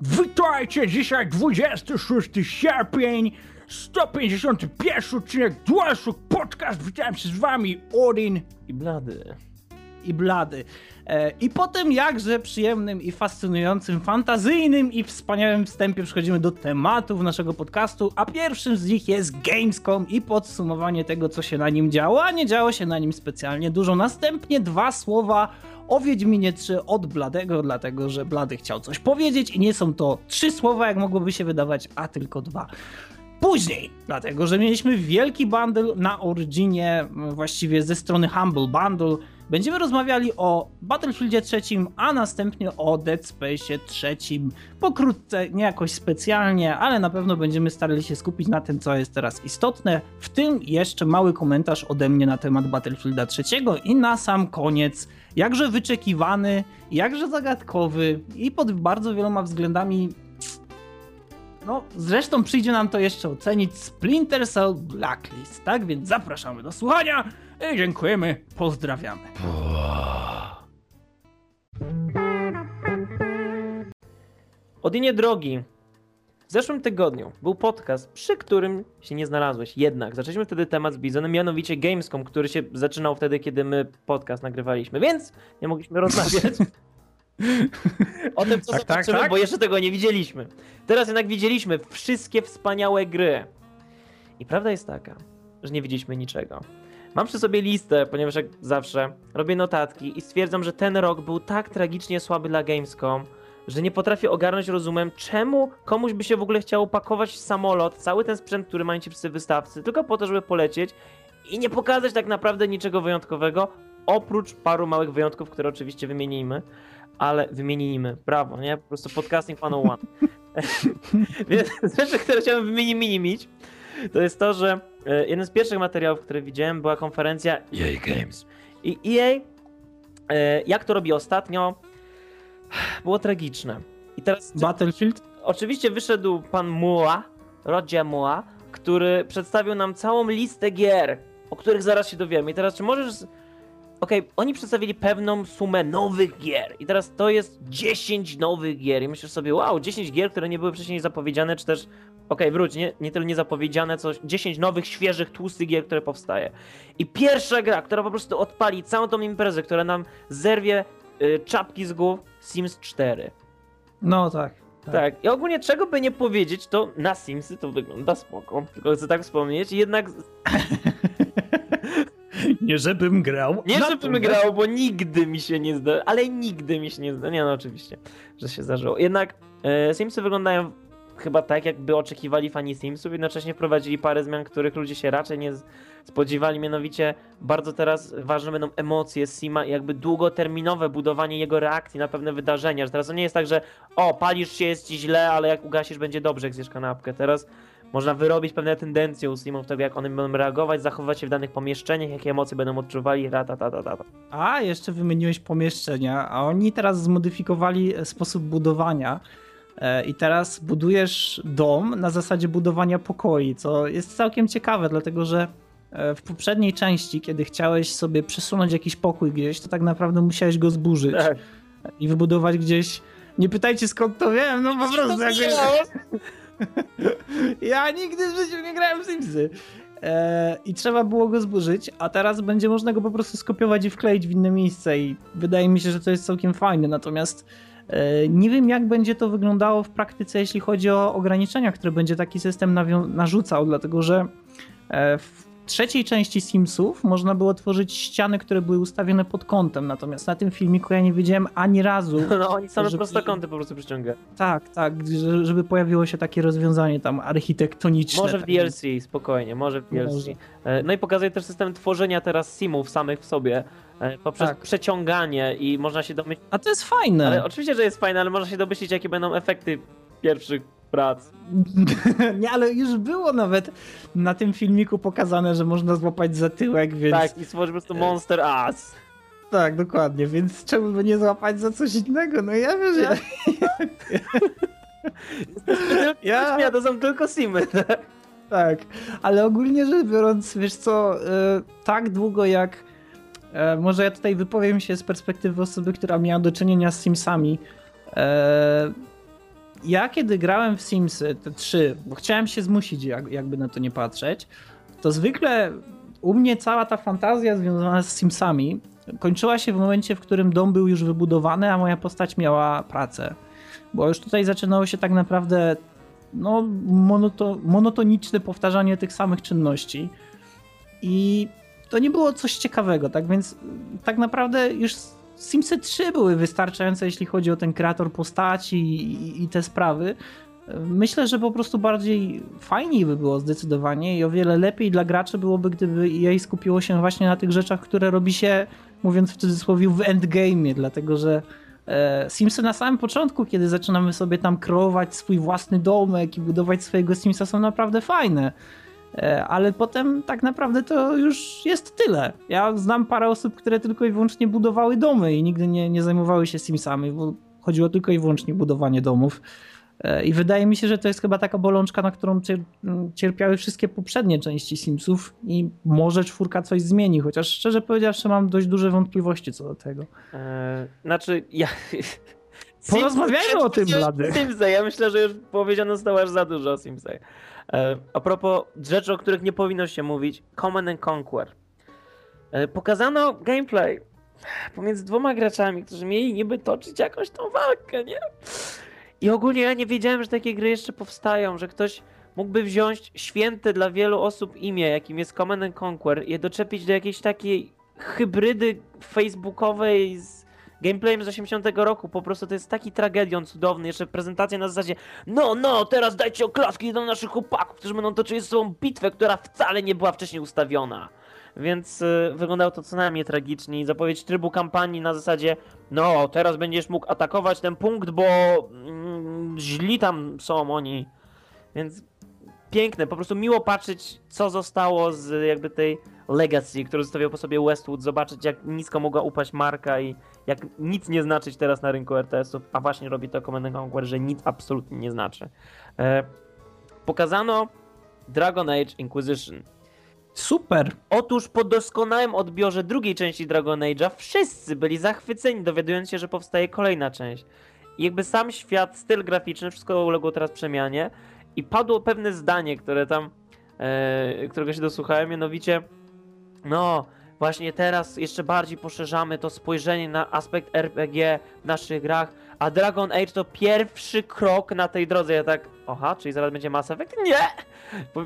Witajcie, dzisiaj 26 sierpień, 151 odcinek DualShock Podcast. Witam się z wami, Odin I blady. I Blady. E, I po tym jakże przyjemnym i fascynującym, fantazyjnym i wspaniałym wstępie przechodzimy do tematów naszego podcastu, a pierwszym z nich jest Gamescom i podsumowanie tego, co się na nim działo, a nie działo się na nim specjalnie dużo. Następnie dwa słowa o Wiedźminie 3 od Bladego, dlatego że Blady chciał coś powiedzieć i nie są to trzy słowa, jak mogłoby się wydawać, a tylko dwa. Później, dlatego że mieliśmy wielki bundle na Originie, właściwie ze strony Humble Bundle, będziemy rozmawiali o Battlefieldzie trzecim, a następnie o Dead Space trzecim. Pokrótce, nie jakoś specjalnie, ale na pewno będziemy starali się skupić na tym, co jest teraz istotne. W tym jeszcze mały komentarz ode mnie na temat Battlefielda trzeciego i na sam koniec, jakże wyczekiwany, jakże zagadkowy i pod bardzo wieloma względami no, zresztą przyjdzie nam to jeszcze ocenić Splinter Cell Blacklist, tak? Więc zapraszamy do słuchania i dziękujemy, pozdrawiamy. Odinie drogi. W zeszłym tygodniu był podcast, przy którym się nie znalazłeś. Jednak zaczęliśmy wtedy temat z Bizonem, mianowicie Gamescom, który się zaczynał wtedy, kiedy my podcast nagrywaliśmy, więc nie mogliśmy rozmawiać o tym, co Tak, tak, zobaczymy, tak. bo jeszcze tego nie widzieliśmy. Teraz jednak widzieliśmy wszystkie wspaniałe gry. I prawda jest taka, że nie widzieliśmy niczego. Mam przy sobie listę, ponieważ jak zawsze robię notatki i stwierdzam, że ten rok był tak tragicznie słaby dla Gamescom, że nie potrafię ogarnąć rozumem, czemu komuś by się w ogóle chciało pakować w samolot cały ten sprzęt, który mają ci wszyscy wystawcy, tylko po to, żeby polecieć i nie pokazać tak naprawdę niczego wyjątkowego, oprócz paru małych wyjątków, które oczywiście wymienimy, ale wymienimy, brawo, nie? Po prostu podcasting 101. Więc rzeczy, które chciałem wymienić, to jest to, że e, jeden z pierwszych materiałów, które widziałem, była konferencja EA Games. I EA, e, jak to robi ostatnio, było tragiczne. I teraz Battlefield? oczywiście wyszedł pan Mua, Roger Mua, który przedstawił nam całą listę gier, o których zaraz się dowiemy. I teraz czy możesz... Okej, oni przedstawili pewną sumę nowych gier i teraz to jest 10 nowych gier i myślisz sobie, wow, 10 gier, które nie były wcześniej zapowiedziane, czy też, okej, wróć, nie, nie tyle nie zapowiedziane, co 10 nowych, świeżych, tłustych gier, które powstaje. I pierwsza gra, która po prostu odpali całą tą imprezę, która nam zerwie y, czapki z głów, Sims 4. No tak. Tak. I ogólnie czego by nie powiedzieć, to na Simsy to wygląda spoko. Tylko chcę tak wspomnieć. Jednak Nie żebym grał. nie żebym grał, bo nigdy mi się nie zda, ale nigdy mi się nie zda. Nie no oczywiście, że się zdarzyło. Jednak e, Simsy wyglądają chyba tak, jakby oczekiwali fani Simsów. Jednocześnie wprowadzili parę zmian, których ludzie się raczej nie spodziewali. Mianowicie bardzo teraz ważne będą emocje Sima jakby długoterminowe budowanie jego reakcji na pewne wydarzenia. Że teraz to nie jest tak, że o, palisz się, jest ci źle, ale jak ugasisz, będzie dobrze, jak zjesz kanapkę. Teraz można wyrobić pewne tendencje u Simów, tego jak one będą reagować, zachowywać się w danych pomieszczeniach, jakie emocje będą odczuwali, rata, ta, ta, ta, ta. A, jeszcze wymieniłeś pomieszczenia, a oni teraz zmodyfikowali sposób budowania. E, I teraz budujesz dom na zasadzie budowania pokoi, co jest całkiem ciekawe, dlatego że e, w poprzedniej części, kiedy chciałeś sobie przesunąć jakiś pokój gdzieś, to tak naprawdę musiałeś go zburzyć Tak. i wybudować gdzieś. Nie pytajcie skąd to wiem, no po prostu jakoś... Ja nigdy w życiu nie grałem w Simsy. E, I trzeba było go zburzyć, a teraz będzie można go po prostu skopiować i wkleić w inne miejsce i wydaje mi się, że to jest całkiem fajne. Natomiast nie wiem jak będzie to wyglądało w praktyce, jeśli chodzi o ograniczenia, które będzie taki system narzucał, dlatego że e, w trzeciej części Simsów można było tworzyć ściany, które były ustawione pod kątem, natomiast na tym filmiku ja nie widziałem ani razu, No oni same Żeby- prostokąty po prostu przyciągają. tak, tak, że- żeby pojawiło się takie rozwiązanie tam architektoniczne. Może w DLC, spokojnie, może w DLC. Może. E, No i pokazuje też system tworzenia teraz simów samych w sobie e, poprzez Tak. przeciąganie i można się domyślić, A to jest fajne. ale oczywiście, że jest fajne, ale można się domyślić, jakie będą efekty pierwszych prac. nie, ale już było nawet na tym filmiku pokazane, że można złapać za tyłek, więc tak, Tak, i stworzyć po prostu Monster Ass. dokładnie, więc czemu by nie złapać za coś innego? No ja wiesz, ja, ja, Ja, to są tylko simy. tak, ale ogólnie rzecz biorąc, wiesz co, e, tak długo jak e, może ja tutaj wypowiem się z perspektywy osoby, która miała do czynienia z Simsami, e, ja kiedy grałem w Simsy, te trzy, bo chciałem się zmusić, jak, jakby na to nie patrzeć, to zwykle u mnie cała ta fantazja związana z Simsami kończyła się w momencie, w którym dom był już wybudowany, a moja postać miała pracę. Bo już tutaj zaczynało się tak naprawdę no, monoto, monotoniczne powtarzanie tych samych czynności. I to nie było coś ciekawego, tak więc tak naprawdę już Simsy 3 były wystarczające, jeśli chodzi o ten kreator postaci i, i, te sprawy. Myślę, że po prostu bardziej fajniej by było zdecydowanie i o wiele lepiej dla graczy byłoby, gdyby EA skupiło się właśnie na tych rzeczach, które robi się, mówiąc w cudzysłowie, w endgame, dlatego że e, Simsy na samym początku, kiedy zaczynamy sobie tam kreować swój własny domek i budować swojego Simsa są naprawdę fajne. E, ale potem tak naprawdę to już jest tyle. Ja znam parę osób, które tylko i wyłącznie budowały domy i nigdy nie, nie zajmowały się Simsami, bo chodziło tylko i wyłącznie o budowanie domów. E, I wydaje mi się, że to jest chyba taka bolączka, na którą cierpiały wszystkie poprzednie części Simsów i może czwórka coś zmieni, chociaż szczerze powiedziawszy mam dość duże wątpliwości co do tego. Eee, znaczy ja... Porozmawiajmy o tym, Blady. Simsy, ja myślę, że już powiedziano zostało aż za dużo o Simsach. E, a propos rzeczy, o których nie powinno się mówić, Command and Conquer. E, pokazano gameplay pomiędzy dwoma graczami, którzy mieli niby toczyć jakąś tą walkę, nie? I ogólnie ja nie wiedziałem, że takie gry jeszcze powstają, że ktoś mógłby wziąć święte dla wielu osób imię, jakim jest Command and Conquer, je doczepić do jakiejś takiej hybrydy facebookowej z gameplayem z 80 roku. Po prostu to jest taki tragedion cudowny. Jeszcze prezentacja na zasadzie no, no, teraz dajcie oklaski do naszych chłopaków, którzy będą toczyli ze sobą bitwę, która wcale nie była wcześniej ustawiona. Więc y, wyglądało to co najmniej tragicznie. Zapowiedź trybu kampanii na zasadzie no, teraz będziesz mógł atakować ten punkt, bo mm, źli tam są oni. Więc piękne, po prostu miło patrzeć, co zostało z jakby tej legacy, który zostawiał po sobie Westwood, zobaczyć jak nisko mogła upaść marka i jak nic nie znaczyć teraz na rynku RTS-ów, a właśnie robi to Command Conquer, że nic absolutnie nie znaczy. E, pokazano Dragon Age Inquisition. Super! Otóż po doskonałym odbiorze drugiej części Dragon Age'a wszyscy byli zachwyceni, dowiadując się, że powstaje kolejna część. I jakby sam świat, styl graficzny, wszystko uległo teraz przemianie i padło pewne zdanie, które tam, e, którego się dosłuchałem, mianowicie no, właśnie teraz jeszcze bardziej poszerzamy to spojrzenie na aspekt RPG w naszych grach, a Dragon Age to pierwszy krok na tej drodze. Ja tak, oha, czyli zaraz będzie Mass Effect? Nie!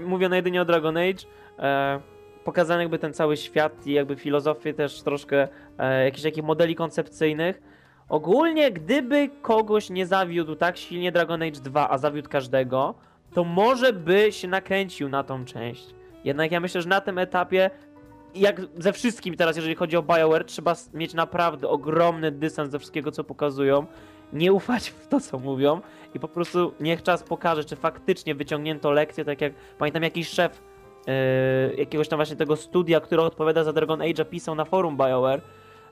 Mówiono jedynie o Dragon Age. E, pokazany jakby ten cały świat i jakby filozofię też troszkę e, jakichś takich modeli koncepcyjnych. Ogólnie, gdyby kogoś nie zawiódł tak silnie Dragon Age 2, a zawiódł każdego, to może by się nakręcił na tą część. Jednak ja myślę, że na tym etapie jak ze wszystkim teraz, jeżeli chodzi o BioWare, trzeba mieć naprawdę ogromny dystans ze wszystkiego, co pokazują. Nie ufać w to, co mówią i po prostu niech czas pokaże, czy faktycznie wyciągnięto lekcję, tak jak pamiętam jakiś szef yy, jakiegoś tam właśnie tego studia, który odpowiada za Dragon Age, pisał na forum BioWare,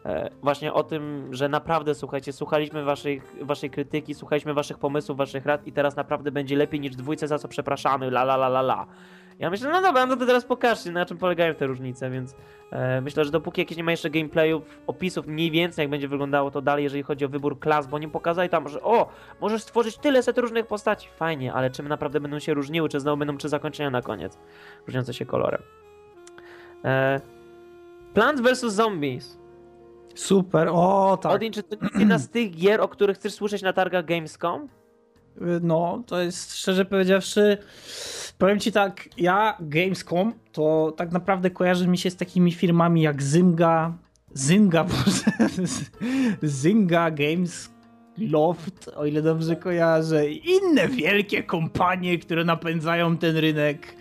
E, właśnie o tym, że naprawdę słuchajcie, słuchaliśmy waszej, waszej krytyki, słuchaliśmy waszych pomysłów, waszych rad i teraz naprawdę będzie lepiej niż dwójce, za co przepraszamy, la la la la la. Ja myślę, no dobra, no to teraz pokażcie, na czym polegają te różnice, więc e, myślę, że dopóki jakieś nie ma jeszcze gameplayów, opisów mniej więcej, jak będzie wyglądało to dalej, jeżeli chodzi o wybór klas, bo nie pokazali tam, że o, możesz stworzyć tyle set różnych postaci, fajnie, ale czym naprawdę będą się różniły, czy znowu będą trzy zakończenia na koniec, różniące się kolorem. E, Plants vs. Zombies. Super, o tak. Odin, czy to jest jedna z tych gier, o których chcesz słyszeć na targach Gamescom? Y, no, to jest szczerze powiedziawszy, powiem ci tak, ja Gamescom to tak naprawdę kojarzy mi się z takimi firmami jak Zynga, Zynga, Zynga Games Loft, o ile dobrze kojarzę, i inne wielkie kompanie, które napędzają ten rynek.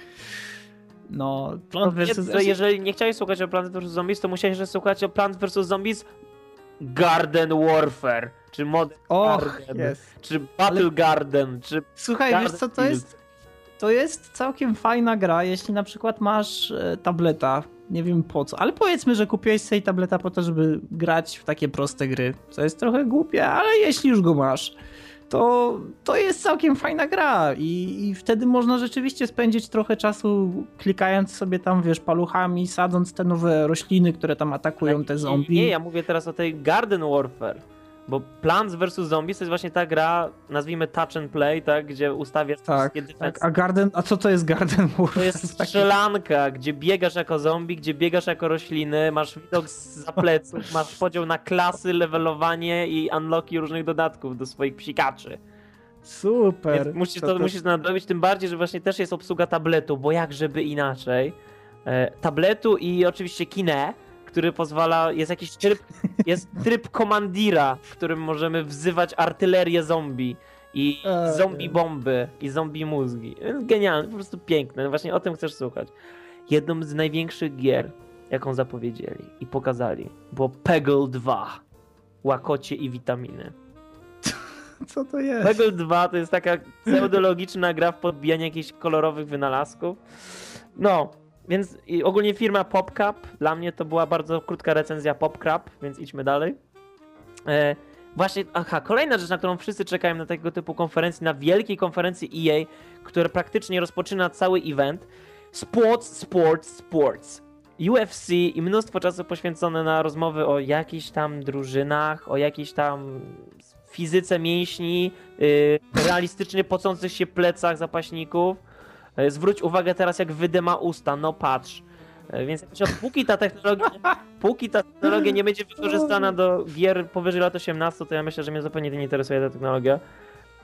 No, Plant vs. Zombies. Jeżeli nie chciałeś słuchać o Plant vs. Zombies, to musiałeś słuchać o Plant vs. Zombies Garden Warfare, czy Mod Och, Garden, yes. czy Battle Ale... Garden, czy Słuchaj, Garden wiesz co, to jest, to jest całkiem fajna gra, jeśli na przykład masz e, tableta, nie wiem po co, ale powiedzmy, że kupiłeś sobie tableta po to, żeby grać w takie proste gry, co jest trochę głupie, ale jeśli już go masz, to, to jest całkiem fajna gra i, i, wtedy można rzeczywiście spędzić trochę czasu klikając sobie tam, wiesz, paluchami, sadząc te nowe rośliny, które tam atakują te zombie. Nie, ja mówię teraz o tej Garden Warfare. Bo Plants vs. Zombies to jest właśnie ta gra, nazwijmy touch and play, tak, gdzie ustawiasz tak, wszystkie tak. A Garden, a co to jest Garden Warfare? To jest strzelanka, gdzie biegasz jako zombie, gdzie biegasz jako rośliny, masz widok za pleców, masz podział na klasy, levelowanie i unlocki różnych dodatków do swoich psikaczy. Super. Więc musisz to, to, musisz nadrobić, tym bardziej, że właśnie też jest obsługa tabletu, bo jak żeby inaczej. E, tabletu i oczywiście kine, który pozwala, jest jakiś tryb, jest tryb komandira, w którym możemy wzywać artylerię zombie i zombie bomby i zombie mózgi. Genialne, po prostu piękne. Właśnie o tym chcesz słuchać. Jedną z największych gier, jaką zapowiedzieli i pokazali, było Peggle 2. Łakocie i witaminy. Co to jest? Peggle 2 to jest taka pseudologiczna gra w podbijanie jakichś kolorowych wynalazków. No, więc ogólnie firma PopCap, dla mnie to była bardzo krótka recenzja PopCap, więc idźmy dalej. E, właśnie, aha, kolejna rzecz, na którą wszyscy czekają na tego typu konferencji, na wielkiej konferencji EA, która praktycznie rozpoczyna cały event. Sports, sports, sports. UFC i mnóstwo czasu poświęcone na rozmowy o jakichś tam drużynach, o jakichś tam fizyce mięśni, yy, realistycznie pocących się plecach zapaśników. Yy, zwróć uwagę teraz, jak wydyma usta, no patrz. Yy, więc póki ta technologia, póki ta technologia nie będzie wykorzystana do gier powyżej lat 18, to ja myślę, że mnie zupełnie nie interesuje ta technologia.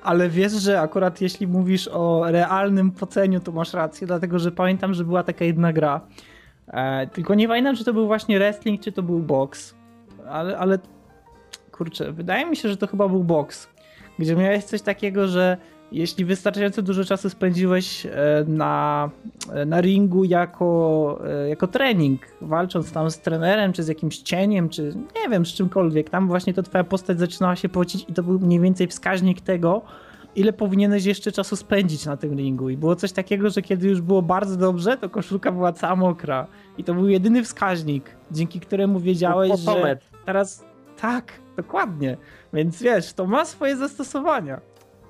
Ale wiesz, że akurat jeśli mówisz o realnym poceniu, to masz rację, dlatego że pamiętam, że była taka jedna gra. E, tylko nie pamiętam, czy to był właśnie wrestling, czy to był box. Ale, ale kurczę, wydaje mi się, że to chyba był box, gdzie miałeś coś takiego, że jeśli wystarczająco dużo czasu spędziłeś e, na, e, na ringu jako, e, jako trening, walcząc tam z trenerem, czy z jakimś cieniem, czy nie wiem, z czymkolwiek, tam właśnie to twoja postać zaczynała się pocić i to był mniej więcej wskaźnik tego, ile powinieneś jeszcze czasu spędzić na tym ringu. I było coś takiego, że kiedy już było bardzo dobrze, to koszulka była cała mokra. I to był jedyny wskaźnik, dzięki któremu wiedziałeś, że teraz tak, dokładnie. Więc wiesz, to ma swoje zastosowania.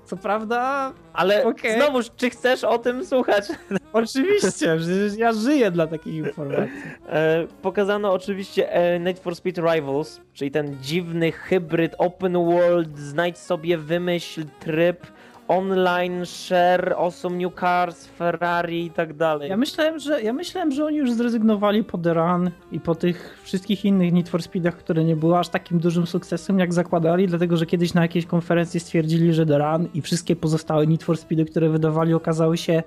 Co prawda. Ale okay. znowuż, czy chcesz o tym słuchać? Oczywiście, ja żyję dla takich informacji. E, pokazano oczywiście e, Need for Speed Rivals, czyli ten dziwny hybryd open world, znajdź sobie, wymyśl tryb online, share, awesome new cars, Ferrari i tak dalej. Ja myślałem, że, ja myślałem, że oni już zrezygnowali po The Run i po tych wszystkich innych Need for Speedach, które nie były aż takim dużym sukcesem, jak zakładali, dlatego że kiedyś na jakiejś konferencji stwierdzili, że The Run i wszystkie pozostałe Need for Speedy, które wydawali, okazały się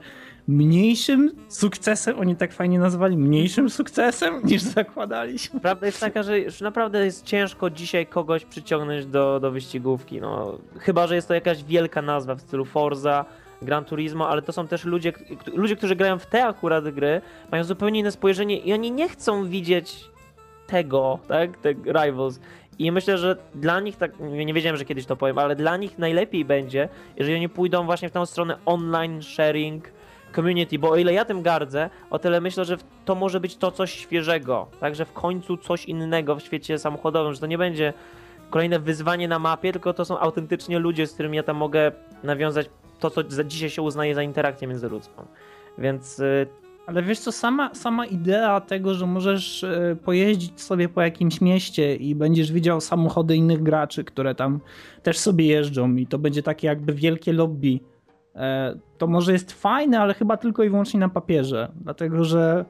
mniejszym sukcesem, oni tak fajnie nazwali, mniejszym sukcesem niż zakładaliśmy. Prawda jest taka, że już naprawdę jest ciężko dzisiaj kogoś przyciągnąć do, do wyścigówki. No, chyba, że jest to jakaś wielka nazwa w stylu Forza, Gran Turismo, ale to są też ludzie, ludzie, którzy grają w te akurat gry, mają zupełnie inne spojrzenie i oni nie chcą widzieć tego, tak, te Rivals. I myślę, że dla nich, tak, nie wiedziałem, że kiedyś to powiem, ale dla nich najlepiej będzie, jeżeli oni pójdą właśnie w tą stronę online sharing, community, bo o ile ja tym gardzę, o tyle myślę, że to może być to coś świeżego, także w końcu coś innego w świecie samochodowym, że to nie będzie kolejne wyzwanie na mapie, tylko to są autentycznie ludzie, z którymi ja tam mogę nawiązać to, co dzisiaj się uznaje za interakcję międzyludzką. Więc y, ale wiesz co, sama, sama idea tego, że możesz y, pojeździć sobie po jakimś mieście i będziesz widział samochody innych graczy, które tam też sobie jeżdżą i to będzie takie jakby wielkie lobby to może jest fajne, ale chyba tylko i wyłącznie na papierze. Dlatego, że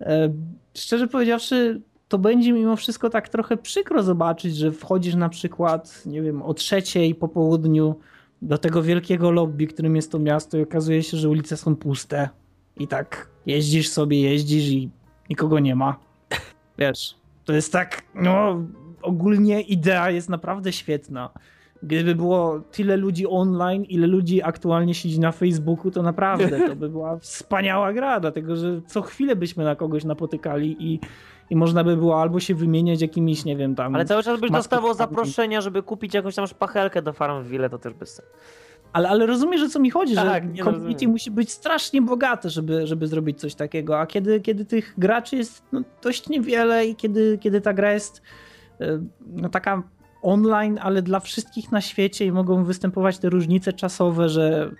e, szczerze powiedziawszy, to będzie mimo wszystko tak trochę przykro zobaczyć, że wchodzisz na przykład, nie wiem, o trzeciej po południu do tego wielkiego lobby, którym jest to miasto i okazuje się, że ulice są puste i tak jeździsz sobie, jeździsz i nikogo nie ma. Wiesz, to jest tak, no ogólnie idea jest naprawdę świetna gdyby było tyle ludzi online, ile ludzi aktualnie siedzi na Facebooku, to naprawdę to by była wspaniała gra, dlatego że co chwilę byśmy na kogoś napotykali i, i można by było albo się wymieniać jakimiś, nie wiem, tam... Ale cały czas byś dostawał zaproszenia, żeby kupić jakąś tam szpachelkę do Farmville, to też by sensu. Ale, ale rozumiesz, o co mi chodzi, tak, że community rozumiem. musi być strasznie bogate, żeby, żeby zrobić coś takiego, a kiedy, kiedy tych graczy jest no, dość niewiele i kiedy, kiedy ta gra jest e, no, taka online, ale dla wszystkich na świecie i mogą występować te różnice czasowe, że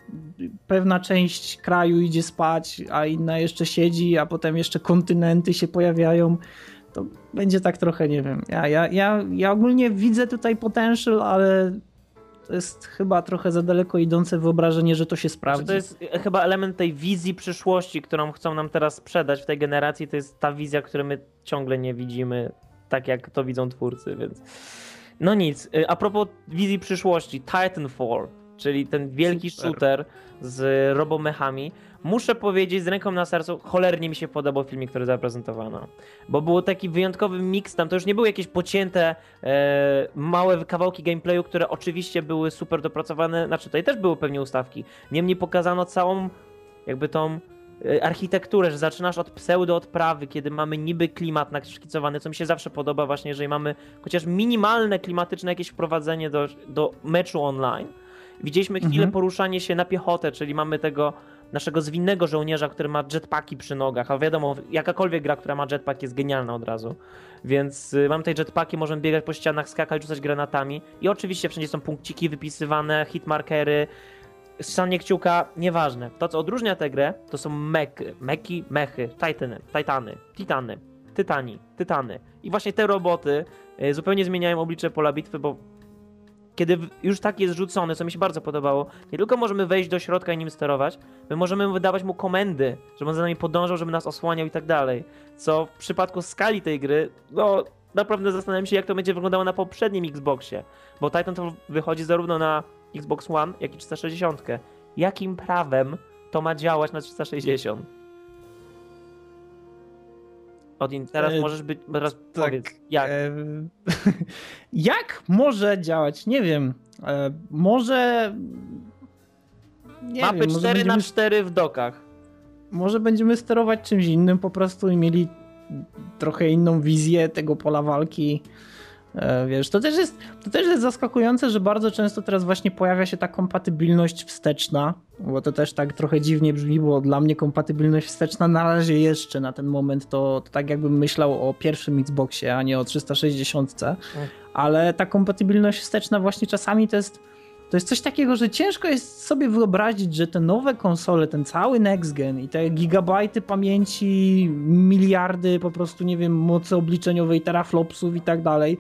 pewna część kraju idzie spać, a inna jeszcze siedzi, a potem jeszcze kontynenty się pojawiają. to będzie tak trochę, nie wiem. Ja, ja, ja, ja ogólnie widzę tutaj potential, ale to jest chyba trochę za daleko idące wyobrażenie, że to się sprawdzi. To jest e, chyba element tej wizji przyszłości, którą chcą nam teraz sprzedać w tej generacji. To jest ta wizja, której my ciągle nie widzimy, tak jak to widzą twórcy, więc. No nic. E, a propos wizji przyszłości, Titanfall, czyli ten wielki Super. shooter z robomechami. Muszę powiedzieć z ręką na sercu, cholernie mi się podobał filmik, który zaprezentowano. Bo był taki wyjątkowy miks tam, to już nie były jakieś pocięte e, małe kawałki gameplayu, które oczywiście były super dopracowane, znaczy tutaj też były pewnie ustawki. Niemniej pokazano całą jakby tą architekturę, że zaczynasz od pseudo odprawy, kiedy mamy niby klimat naszkicowany, co mi się zawsze podoba właśnie, jeżeli mamy chociaż minimalne klimatyczne jakieś wprowadzenie do, do meczu online. Widzieliśmy chwilę mhm. poruszanie się na piechotę, czyli mamy tego naszego zwinnego żołnierza, który ma jetpacki przy nogach, a wiadomo, jakakolwiek gra, która ma jetpack jest genialna od razu. Więc y, mam te jetpacki, możemy biegać po ścianach, skakać, rzucać granatami i oczywiście wszędzie są punkciki wypisywane, hitmarkery, strzanie kciuka, nieważne. To, co odróżnia tę grę, to są meky, meki, mechy, titany, titany, titany, tytani, tytany. I właśnie te roboty y, zupełnie zmieniają oblicze pola bitwy, bo kiedy już tak jest rzucony, co mi się bardzo podobało, nie tylko możemy wejść do środka i nim sterować, my możemy wydawać mu komendy, żeby on za nami podążał, żeby nas osłaniał i tak dalej. Co w przypadku skali tej gry, no naprawdę zastanawiam się, jak to będzie wyglądało na poprzednim Xboxie, bo Titan to wychodzi zarówno na Xbox One, jak i 360. Jakim prawem to ma działać na 360? Odin, teraz e, możesz być, teraz tak, powiedz, jak? E, jak może działać? Nie wiem. E, może... Nie Mapy wiem, 4 będziemy, na 4 w dokach. Może będziemy sterować czymś innym po prostu i mieli trochę inną wizję tego pola walki. E, wiesz, to też, jest, to też jest zaskakujące, że bardzo często teraz właśnie pojawia się ta kompatybilność wsteczna, bo to też tak trochę dziwnie brzmi, bo dla mnie kompatybilność wsteczna na razie jeszcze na ten moment to, to tak jakbym myślał o pierwszym Xboxie, a nie o 360, mm. ale ta kompatybilność wsteczna właśnie czasami to jest to jest coś takiego, że ciężko jest sobie wyobrazić, że te nowe konsole, ten cały next gen i te gigabajty pamięci, miliardy po prostu, nie wiem, mocy obliczeniowej, teraflopsów i tak dalej,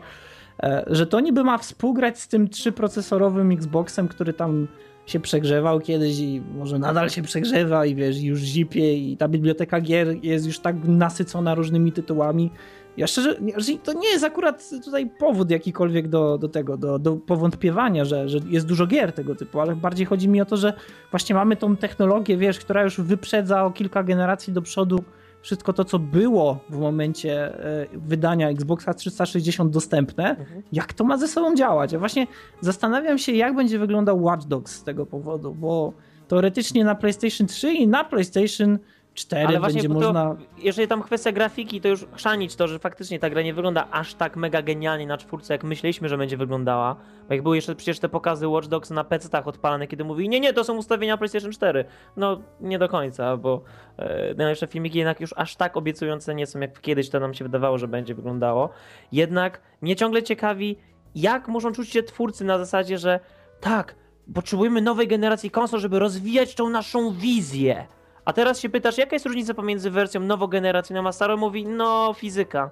że to niby ma współgrać z tym trzyprocesorowym Xboxem, który tam się przegrzewał kiedyś i może nadal się przegrzewa i wiesz, już zipie i ta biblioteka gier jest już tak nasycona różnymi tytułami. Ja szczerze, to nie jest akurat tutaj powód jakikolwiek do, do tego, do, do powątpiewania, że, że jest dużo gier tego typu, ale bardziej chodzi mi o to, że właśnie mamy tą technologię, wiesz, która już wyprzedza o kilka generacji do przodu wszystko to, co było w momencie e, wydania Xboxa 360 dostępne, mhm. jak to ma ze sobą działać. Ja właśnie zastanawiam się, jak będzie wyglądał Watch Dogs z tego powodu, bo teoretycznie na PlayStation 3 i na PlayStation 4 Ale będzie można. jeżeli tam kwestia grafiki, to już chrzanić to, że faktycznie ta gra nie wygląda aż tak mega genialnie na czwórce, jak myśleliśmy, że będzie wyglądała. Bo jak były jeszcze przecież te pokazy Watch Dogs na PC-tach odpalane, kiedy mówi, nie, nie, to są ustawienia PlayStation 4. No, nie do końca, bo e, najlepsze filmiki jednak już aż tak obiecujące nie są, jak kiedyś to nam się wydawało, że będzie wyglądało. Jednak mnie ciągle ciekawi, jak muszą czuć się twórcy na zasadzie, że tak, potrzebujemy nowej generacji konsol, żeby rozwijać tą naszą wizję a teraz się pytasz, jaka jest różnica pomiędzy wersją nowogeneracyjną a starą? Mówi, no fizyka.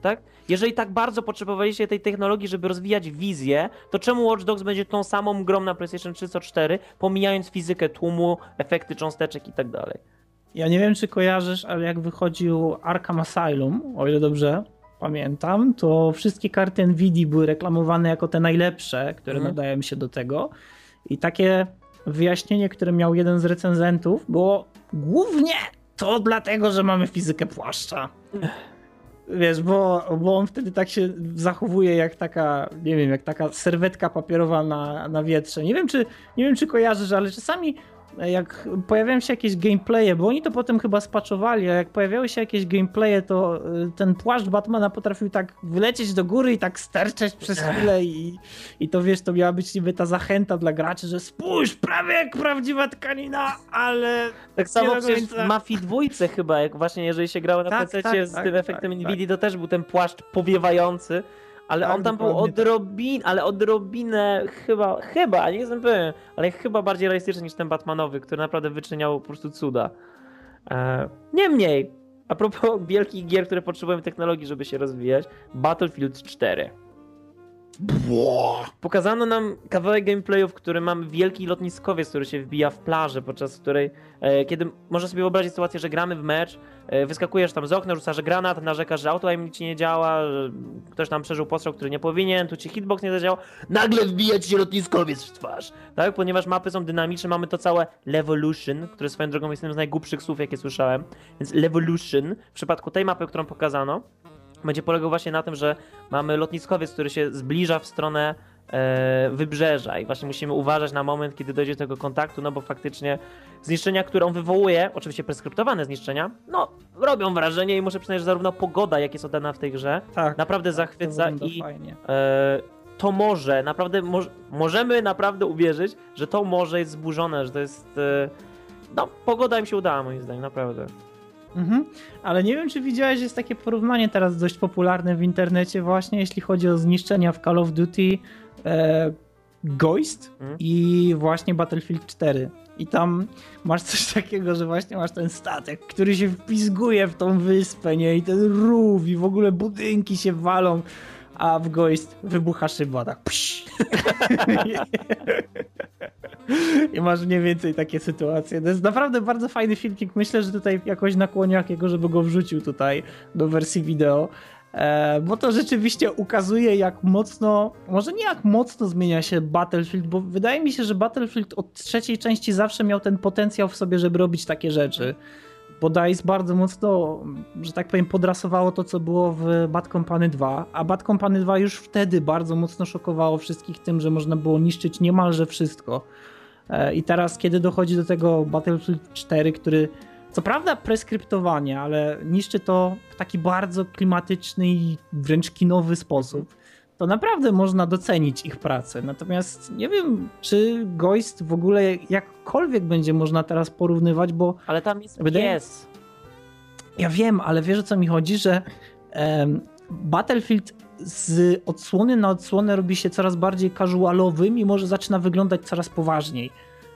Tak? Jeżeli tak bardzo potrzebowaliście tej technologii, żeby rozwijać wizję, to czemu Watch Dogs będzie tą samą grą na PlayStation 3 co 4, pomijając fizykę tłumu, efekty cząsteczek i tak dalej? Ja nie wiem, czy kojarzysz, ale jak wychodził Arkham Asylum, o ile dobrze pamiętam, to wszystkie karty Nvidia były reklamowane jako te najlepsze, które mhm. nadają się do tego. I takie wyjaśnienie, które miał jeden z recenzentów, było głównie to dlatego, że mamy fizykę płaszcza. Wiesz, bo, bo on wtedy tak się zachowuje jak taka, nie wiem, jak taka serwetka papierowa na, na wietrze. Nie wiem, czy, nie wiem, czy kojarzysz, ale czasami jak pojawiają się jakieś gameplaye, bo oni to potem chyba spaczowali, a jak pojawiały się jakieś gameplaye, to y, ten płaszcz Batmana potrafił tak wylecieć do góry i tak sterczeć przez chwilę i, i to wiesz, to miała być niby ta zachęta dla graczy, że spójrz, prawie jak prawdziwa tkanina, ale... Tak samo przecież w Mafii dwójce chyba, jak właśnie jeżeli się grało na tak, PC tak, z tak, tym efektem tak, Nvidia, to też był ten płaszcz powiewający, ale tak, on tam był odrobin, ale odrobinę chyba, chyba, nie jestem pewien, ale chyba bardziej realistyczny niż ten Batmanowy, który naprawdę wyczyniał po prostu cuda. E, niemniej, a propos wielkich gier, które potrzebują technologii, żeby się rozwijać, Battlefield 4. Pokazano nam kawałek gameplayu, w którym mamy wielki lotniskowiec, który się wbija w plażę, podczas której, e, kiedy można sobie wyobrazić sytuację, że gramy w mecz, e, wyskakujesz tam z okna, rzucasz granat, narzekasz, że auto ci nie działa, ktoś tam przeżył postrzał, który nie powinien, tu ci hitbox nie zadziałał, nagle wbija ci się lotniskowiec w twarz, tak? Ponieważ mapy są dynamiczne, mamy to całe Levolution, które swoją drogą jest jednym z najgłupszych słów, jakie słyszałem, więc Levolution w przypadku tej mapy, którą pokazano, będzie polegał właśnie na tym, że mamy lotniskowiec, który się zbliża w stronę e, wybrzeża i właśnie musimy uważać na moment, kiedy dojdzie do tego kontaktu, no bo faktycznie zniszczenia, które on wywołuje, oczywiście preskryptowane zniszczenia, no robią wrażenie i muszę przyznać, że zarówno pogoda, jak jest oddana w tej grze, Tak, naprawdę to zachwyca wygląda i e, to morze, naprawdę moż, możemy naprawdę uwierzyć, że to morze jest zburzone, że to jest e, no pogoda im się udała moim zdaniem, naprawdę. Mhm. Ale nie wiem, czy widziałeś, jest takie porównanie teraz dość popularne w internecie właśnie, jeśli chodzi o zniszczenia w Call of Duty e, Ghost Mhm. i właśnie Battlefield 4. I tam masz coś takiego, że właśnie masz ten statek, który się wpizguje w tą wyspę, nie? I ten rów i w ogóle budynki się walą, a w Ghost wybucha szyba, tak. I masz mniej więcej takie sytuacje. To jest naprawdę bardzo fajny filmik. Myślę, że tutaj jakoś nakłonię jakiego, żeby go wrzucił tutaj do wersji wideo. E, bo to rzeczywiście ukazuje, jak mocno, może nie jak mocno zmienia się Battlefield, bo wydaje mi się, że Battlefield od trzeciej części zawsze miał ten potencjał w sobie, żeby robić takie rzeczy. Bo DICE bardzo mocno, że tak powiem, podrasowało to, co było w Bad Company 2, a Bad Company 2 już wtedy bardzo mocno szokowało wszystkich tym, że można było niszczyć niemalże wszystko. E, I teraz, kiedy dochodzi do tego Battlefield 4, który co prawda preskryptowanie, ale niszczy to w taki bardzo klimatyczny i wręcz kinowy sposób, to naprawdę można docenić ich pracę. Natomiast nie wiem, czy Ghost w ogóle jakkolwiek będzie można teraz porównywać, bo Ale tam jest Wydaje- pies. ja wiem, ale wiesz o co mi chodzi, że em, Battlefield z odsłony na odsłonę robi się coraz bardziej casualowym i może zaczyna wyglądać coraz poważniej.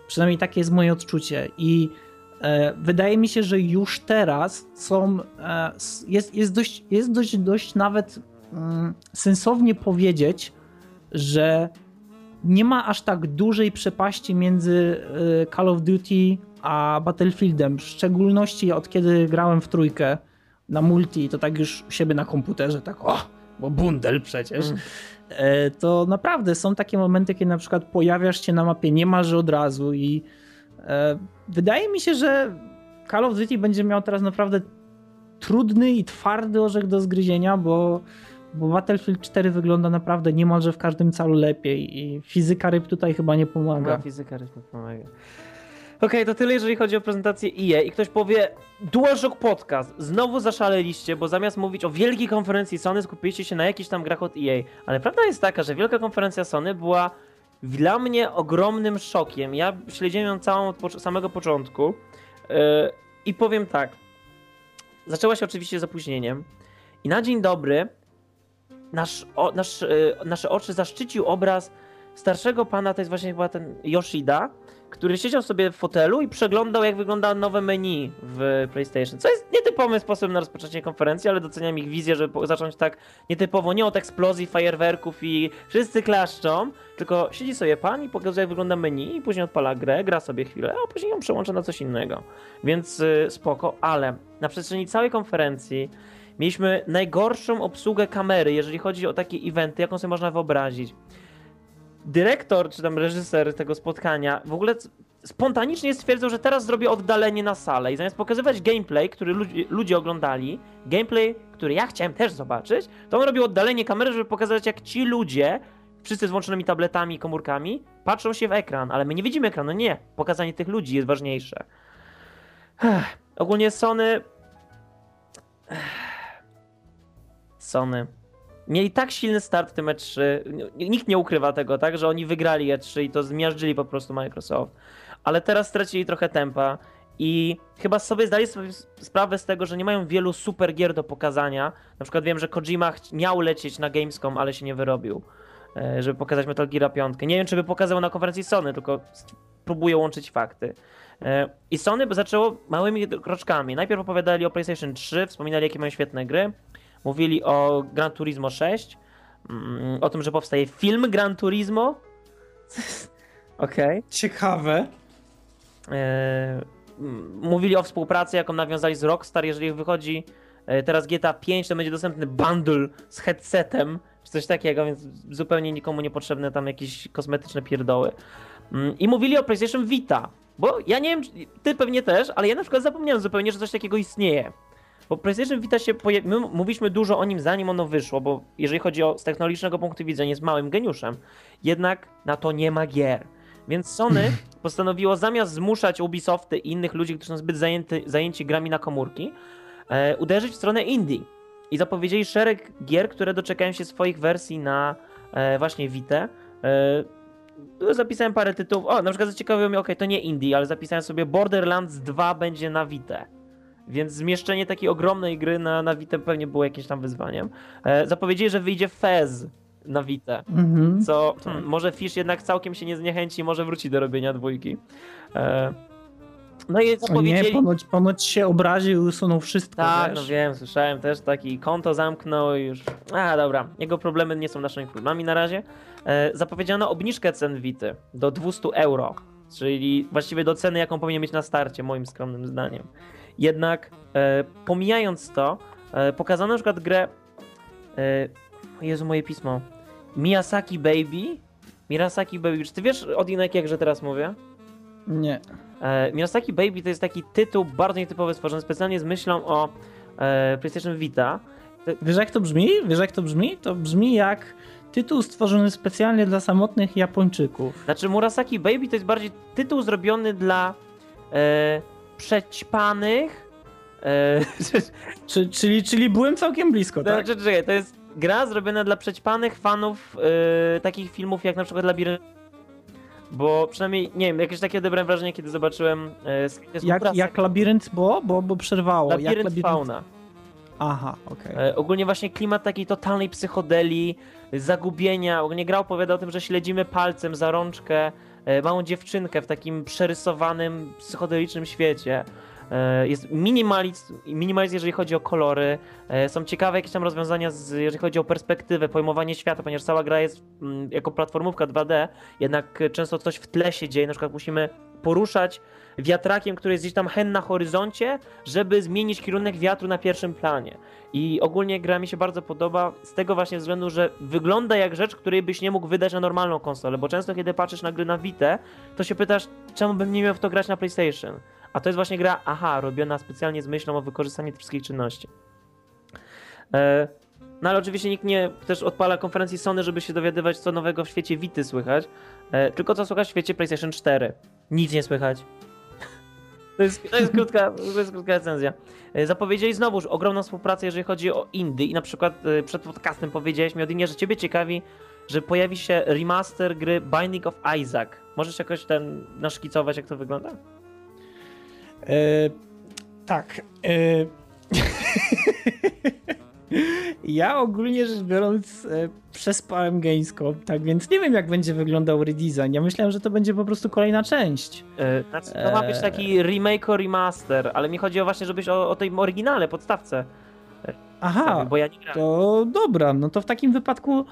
Przynajmniej takie jest moje odczucie. I e, wydaje mi się, że już teraz są. E, jest, jest, dość, jest dość, dość nawet sensownie powiedzieć, że nie ma aż tak dużej przepaści między e, Call of Duty a Battlefieldem. W szczególności od kiedy grałem w trójkę na multi, to tak już u siebie na komputerze, tak o, bo bundel przecież. Mm. E, To naprawdę są takie momenty, kiedy na przykład pojawiasz się na mapie niemalże od razu i e, wydaje mi się, że Call of Duty będzie miał teraz naprawdę trudny i twardy orzech do zgryzienia, bo, bo Battlefield 4 wygląda naprawdę niemalże w każdym calu lepiej i fizyka ryb tutaj chyba nie pomaga. Dobra, fizyka rytmu pomaga. Okej, to tyle jeżeli chodzi o prezentację EA i ktoś powie DualShock Podcast, znowu zaszaleliście, bo zamiast mówić o wielkiej konferencji Sony skupiliście się na jakichś tam grach od EA, ale prawda jest taka, że wielka konferencja Sony była dla mnie ogromnym szokiem. Ja śledziłem ją całą od samego początku yy, i powiem tak, zaczęła się oczywiście z opóźnieniem i na dzień dobry nasz, o, nasz, yy, nasze oczy zaszczycił obraz starszego pana, to jest właśnie chyba ten Yoshida, który siedział sobie w fotelu i przeglądał, jak wygląda nowe menu w PlayStation. Co jest nietypowym sposobem na rozpoczęcie konferencji, ale doceniam ich wizję, żeby zacząć tak nietypowo, nie od eksplozji, fajerwerków i wszyscy klaszczą, tylko siedzi sobie pan i pokazuje, jak wygląda menu i później odpala grę, gra sobie chwilę, a później ją przełącza na coś innego. Więc y, spoko, ale na przestrzeni całej konferencji mieliśmy najgorszą obsługę kamery, jeżeli chodzi o takie eventy, jaką sobie można wyobrazić dyrektor czy tam reżyser tego spotkania w ogóle spontanicznie stwierdził, że teraz zrobię oddalenie na salę i zamiast pokazywać gameplay, który ludzi, ludzie oglądali, gameplay, który ja chciałem też zobaczyć, to on robił oddalenie kamery, żeby pokazać jak ci ludzie, wszyscy z włączonymi tabletami i komórkami, patrzą się w ekran, ale my nie widzimy ekranu, nie. Pokazanie tych ludzi jest ważniejsze. Ogólnie Sony... Sony mieli tak silny start w tym E3. Nikt nie ukrywa tego, tak, że oni wygrali E3 i to zmiażdżyli po prostu Microsoft. Ale teraz stracili trochę tempa i chyba sobie zdali sobie sprawę z tego, że nie mają wielu super gier do pokazania. Na przykład wiem, że Kojima miał lecieć na Gamescom, ale się nie wyrobił, e, żeby pokazać Metal Gear 5. Nie wiem, czy by pokazał na konferencji Sony, tylko próbuje łączyć fakty. E, I Sony zaczęło małymi kroczkami. Najpierw opowiadali o PlayStation 3, wspominali jakie mają świetne gry. Mówili o Gran Turismo 6, mm, o tym, że powstaje film Gran Turismo. Okej. Okay. Ciekawe. E, mówili o współpracy, jaką nawiązali z Rockstar, jeżeli wychodzi e, teraz GTA 5, to będzie dostępny bundle z headsetem, czy coś takiego, więc zupełnie nikomu niepotrzebne tam jakieś kosmetyczne pierdoły. Mm, I mówili o PlayStation Vita, bo ja nie wiem, ty pewnie też, ale ja na przykład zapomniałem zupełnie, że coś takiego istnieje. Bo PlayStation Vita się pojawił, my mówiliśmy dużo o nim zanim ono wyszło, bo jeżeli chodzi o z technologicznego punktu widzenia jest małym geniuszem. Jednak na to nie ma gier. Więc Sony postanowiło zamiast zmuszać Ubisofty i innych ludzi, którzy są zbyt zajęty, zajęci grami na komórki, e, uderzyć w stronę indie. I zapowiedzieli szereg gier, które doczekają się swoich wersji na e, właśnie Vita. E, zapisałem parę tytułów. O, na przykład zaciekawiło mnie, ok, to nie indie, ale zapisałem sobie Borderlands 2 będzie na Vita. Więc zmieszczenie takiej ogromnej gry na, na Vita pewnie było jakimś tam wyzwaniem. E, zapowiedzieli, że wyjdzie Fez na Vita. Mhm. Co hmm, może Fish jednak całkiem się nie zniechęci, może wróci do robienia dwójki. E, no i zapowiedzieli... nie, ponoć, ponoć się obraził i usunął wszystko, Tak, wiesz? no wiem, słyszałem też taki konto zamknął i już... A, dobra, jego problemy nie są naszymi problemami na razie. E, zapowiedziano obniżkę cen Vity do 200 euro, czyli właściwie do ceny, jaką powinien mieć na starcie, moim skromnym zdaniem. Jednak e, pomijając to, e, pokazano na przykład grę e, Jezu, moje pismo. Miyazaki Baby? Mirasaki Baby. Czy ty wiesz od jakiej że teraz mówię? Nie. E, Baby to jest taki tytuł bardzo nietypowy, stworzony specjalnie z myślą o e, PlayStation Vita. Wiesz jak to brzmi? Wiesz jak to brzmi? To brzmi jak tytuł stworzony specjalnie dla samotnych Japończyków. Znaczy Murasaki Baby to jest bardziej tytuł zrobiony dla e, przećpanych. E, Czy, czyli, czyli byłem całkiem blisko, tak? Znaczy, czekaj, to jest gra zrobiona dla przećpanych fanów yy, takich filmów jak na przykład Labirynt. Bo przynajmniej, nie wiem, jakieś takie odebrałem wrażenie, kiedy zobaczyłem... Yy, jak, jak Labirynt bo? bo? Bo przerwało. Labirynt, jak labirynt... fauna. Aha, okej. Okay. Ogólnie właśnie klimat takiej totalnej psychodeli, zagubienia. Ogólnie gra opowiada o tym, że śledzimy palcem za rączkę małą dziewczynkę w takim przerysowanym, psychodelicznym świecie. E, jest minimalizm, minimalizm, jeżeli chodzi o kolory. E, są ciekawe jakieś tam rozwiązania, z, jeżeli chodzi o perspektywę, pojmowanie świata, ponieważ cała gra jest mm, jako platformówka 2D, jednak często coś w tle się dzieje. Na przykład musimy poruszać wiatrakiem, który jest gdzieś tam hen na horyzoncie, żeby zmienić kierunek wiatru na pierwszym planie. I ogólnie gra mi się bardzo podoba z tego właśnie względu, że wygląda jak rzecz, której byś nie mógł wydać na normalną konsolę, bo często kiedy patrzysz na gry na Vita, to się pytasz, czemu bym nie miał w to grać na PlayStation. A to jest właśnie gra, aha, robiona specjalnie z myślą o wykorzystaniu tych wszystkich czynności. E, no ale oczywiście nikt nie też odpala konferencji Sony, żeby się dowiadywać, co nowego w świecie Vity słychać. E, tylko co słychać w świecie PlayStation 4. Nic nie słychać. To jest, to jest, krótka, to jest krótka recenzja. E, zapowiedzieli znowuż ogromną współpracę, jeżeli chodzi o Indy. I na przykład przed podcastem powiedziałeś mi, Odinie, że ciebie ciekawi, że pojawi się remaster gry Binding of Isaac. Możesz jakoś ten naszkicować, jak to wygląda? E, tak. E, ja ogólnie rzecz biorąc e, przespałem Gamescom, tak więc nie wiem jak będzie wyglądał redesign. Ja myślałem, że to będzie po prostu kolejna część. E, znaczy, to ma być taki remake o remaster, ale mi chodzi o właśnie, żebyś o, o tej oryginale, podstawce. Aha, bo ja nie to dobra, no to w takim wypadku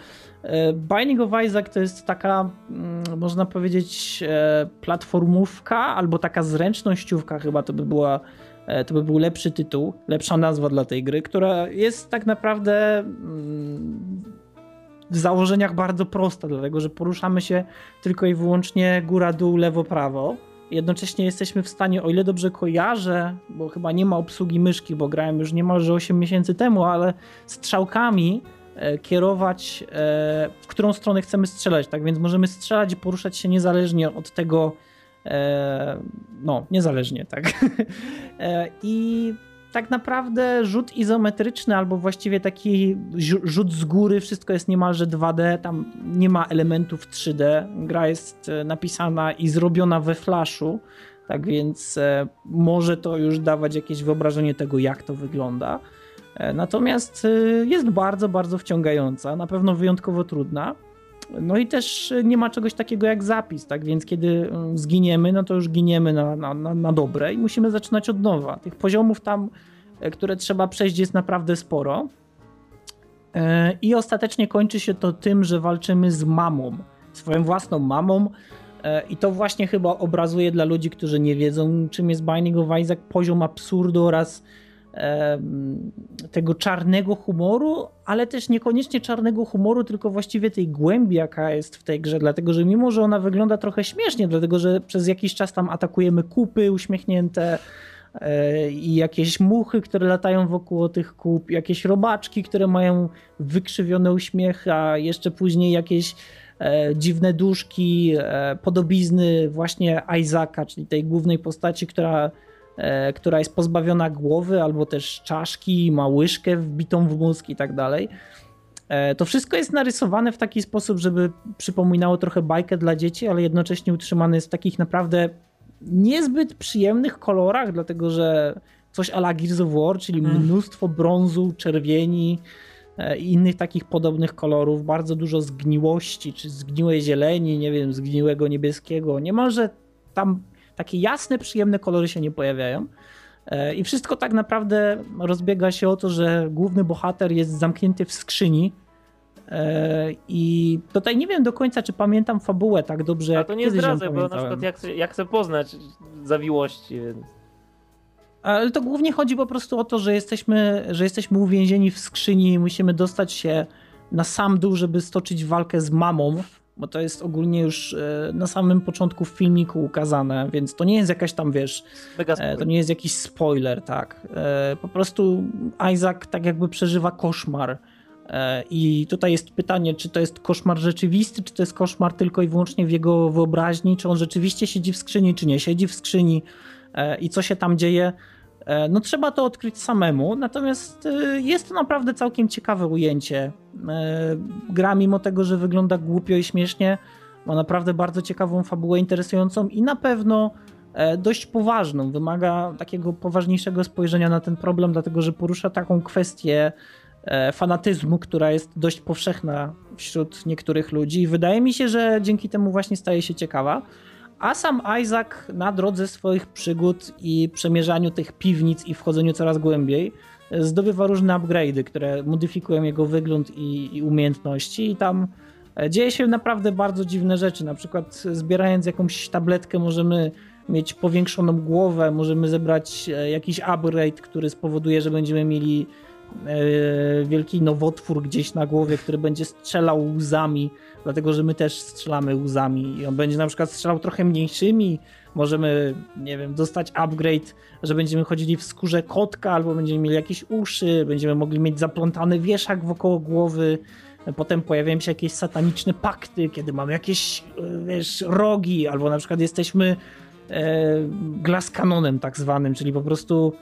e, Binding of Isaac to jest taka, mm, można powiedzieć, e, platformówka albo taka zręcznościówka chyba to by była, e, to by był lepszy tytuł, lepsza nazwa dla tej gry, która jest tak naprawdę mm, w założeniach bardzo prosta, dlatego że poruszamy się tylko i wyłącznie góra, dół, lewo, prawo jednocześnie jesteśmy w stanie, o ile dobrze kojarzę, bo chyba nie ma obsługi myszki, bo grałem już niemalże 8 miesięcy temu, ale strzałkami e, kierować, e, w którą stronę chcemy strzelać, tak więc możemy strzelać i poruszać się niezależnie od tego, e, no, niezależnie, tak. I tak naprawdę rzut izometryczny, albo właściwie taki rzut z góry, wszystko jest niemalże 2D, tam nie ma elementów 3D. Gra jest e, napisana i zrobiona we Flashu, tak więc e, może to już dawać jakieś wyobrażenie tego, jak to wygląda. E, natomiast jest bardzo, bardzo wciągająca, na pewno wyjątkowo trudna. No i też nie ma czegoś takiego jak zapis, tak więc kiedy mm, zginiemy, no to już giniemy na, na, na, dobre i musimy zaczynać od nowa. Tych poziomów tam, e, które trzeba przejść jest naprawdę sporo. I ostatecznie kończy się to tym, że walczymy z mamą, swoją własną mamą. I to właśnie chyba obrazuje dla ludzi, którzy nie wiedzą, czym jest Binding of Isaac, poziom absurdu oraz tego czarnego humoru, ale też niekoniecznie czarnego humoru, tylko właściwie tej głębi, jaka jest w tej grze, dlatego że mimo, że ona wygląda trochę śmiesznie, dlatego że przez jakiś czas tam atakujemy kupy uśmiechnięte e, i jakieś muchy, które latają wokół tych kup, jakieś robaczki, które mają wykrzywione uśmiech, a jeszcze później jakieś e, dziwne duszki, e, podobizny właśnie Isaaca, czyli tej głównej postaci, która która jest pozbawiona głowy albo też czaszki, ma łyżkę wbitą w mózg i tak dalej. E, to wszystko jest narysowane w taki sposób, żeby przypominało trochę bajkę dla dzieci, ale jednocześnie utrzymane jest w takich naprawdę niezbyt przyjemnych kolorach, dlatego że coś ala Gears of War, czyli mm. mnóstwo brązu, czerwieni e, i innych takich podobnych kolorów, bardzo dużo zgniłości, czy zgniłej zieleni, nie wiem, zgniłego niebieskiego. Niemalże tam takie jasne, przyjemne kolory się nie pojawiają. E, I wszystko tak naprawdę rozbiega się o to, że główny bohater jest zamknięty w skrzyni. E, I tutaj nie wiem do końca, czy pamiętam fabułę tak dobrze. A to nie zdradzę, bo na przykład jak, jak chcę poznać zawiłości, więc. Ale to głównie chodzi po prostu o to, że jesteśmy, że jesteśmy uwięzieni w skrzyni i musimy dostać się na sam dół, żeby stoczyć walkę z mamą bo to jest ogólnie już e, na samym początku filmiku ukazane, więc to nie jest jakaś tam, wiesz, e, to nie jest jakiś spoiler, tak. E, po prostu Isaac tak jakby przeżywa koszmar. I tutaj jest pytanie, czy to jest koszmar rzeczywisty, czy to jest koszmar tylko i wyłącznie w jego wyobraźni, czy on rzeczywiście siedzi w skrzyni, czy nie siedzi w skrzyni i co się tam dzieje. No trzeba to odkryć samemu, natomiast jest to naprawdę całkiem ciekawe ujęcie. E, gra mimo tego, że wygląda głupio i śmiesznie, ma naprawdę bardzo ciekawą fabułę, interesującą i na pewno dość poważną. Wymaga takiego poważniejszego spojrzenia na ten problem, dlatego że porusza taką kwestię fanatyzmu, która jest dość powszechna wśród niektórych ludzi i wydaje mi się, że dzięki temu właśnie staje się ciekawa. A sam Isaac na drodze swoich przygód i przemierzaniu tych piwnic i wchodzeniu coraz głębiej zdobywa różne upgrade'y, które modyfikują jego wygląd i, i umiejętności i tam e, dzieje się naprawdę bardzo dziwne rzeczy. Na przykład zbierając jakąś tabletkę możemy mieć powiększoną głowę, możemy zebrać e, jakiś upgrade, który spowoduje, że będziemy mieli e, wielki nowotwór gdzieś na głowie, który będzie strzelał łzami dlatego że my też strzelamy łzami i on będzie na przykład strzelał trochę mniejszymi, możemy, nie wiem, dostać upgrade, że będziemy chodzili w skórze kotka, albo będziemy mieli jakieś uszy, będziemy mogli mieć zaplątany wieszak wokoło głowy, potem pojawiają się jakieś sataniczne pakty, kiedy mamy jakieś, e, wiesz, rogi, albo na przykład jesteśmy e, glass kanonem tak zwanym, czyli po prostu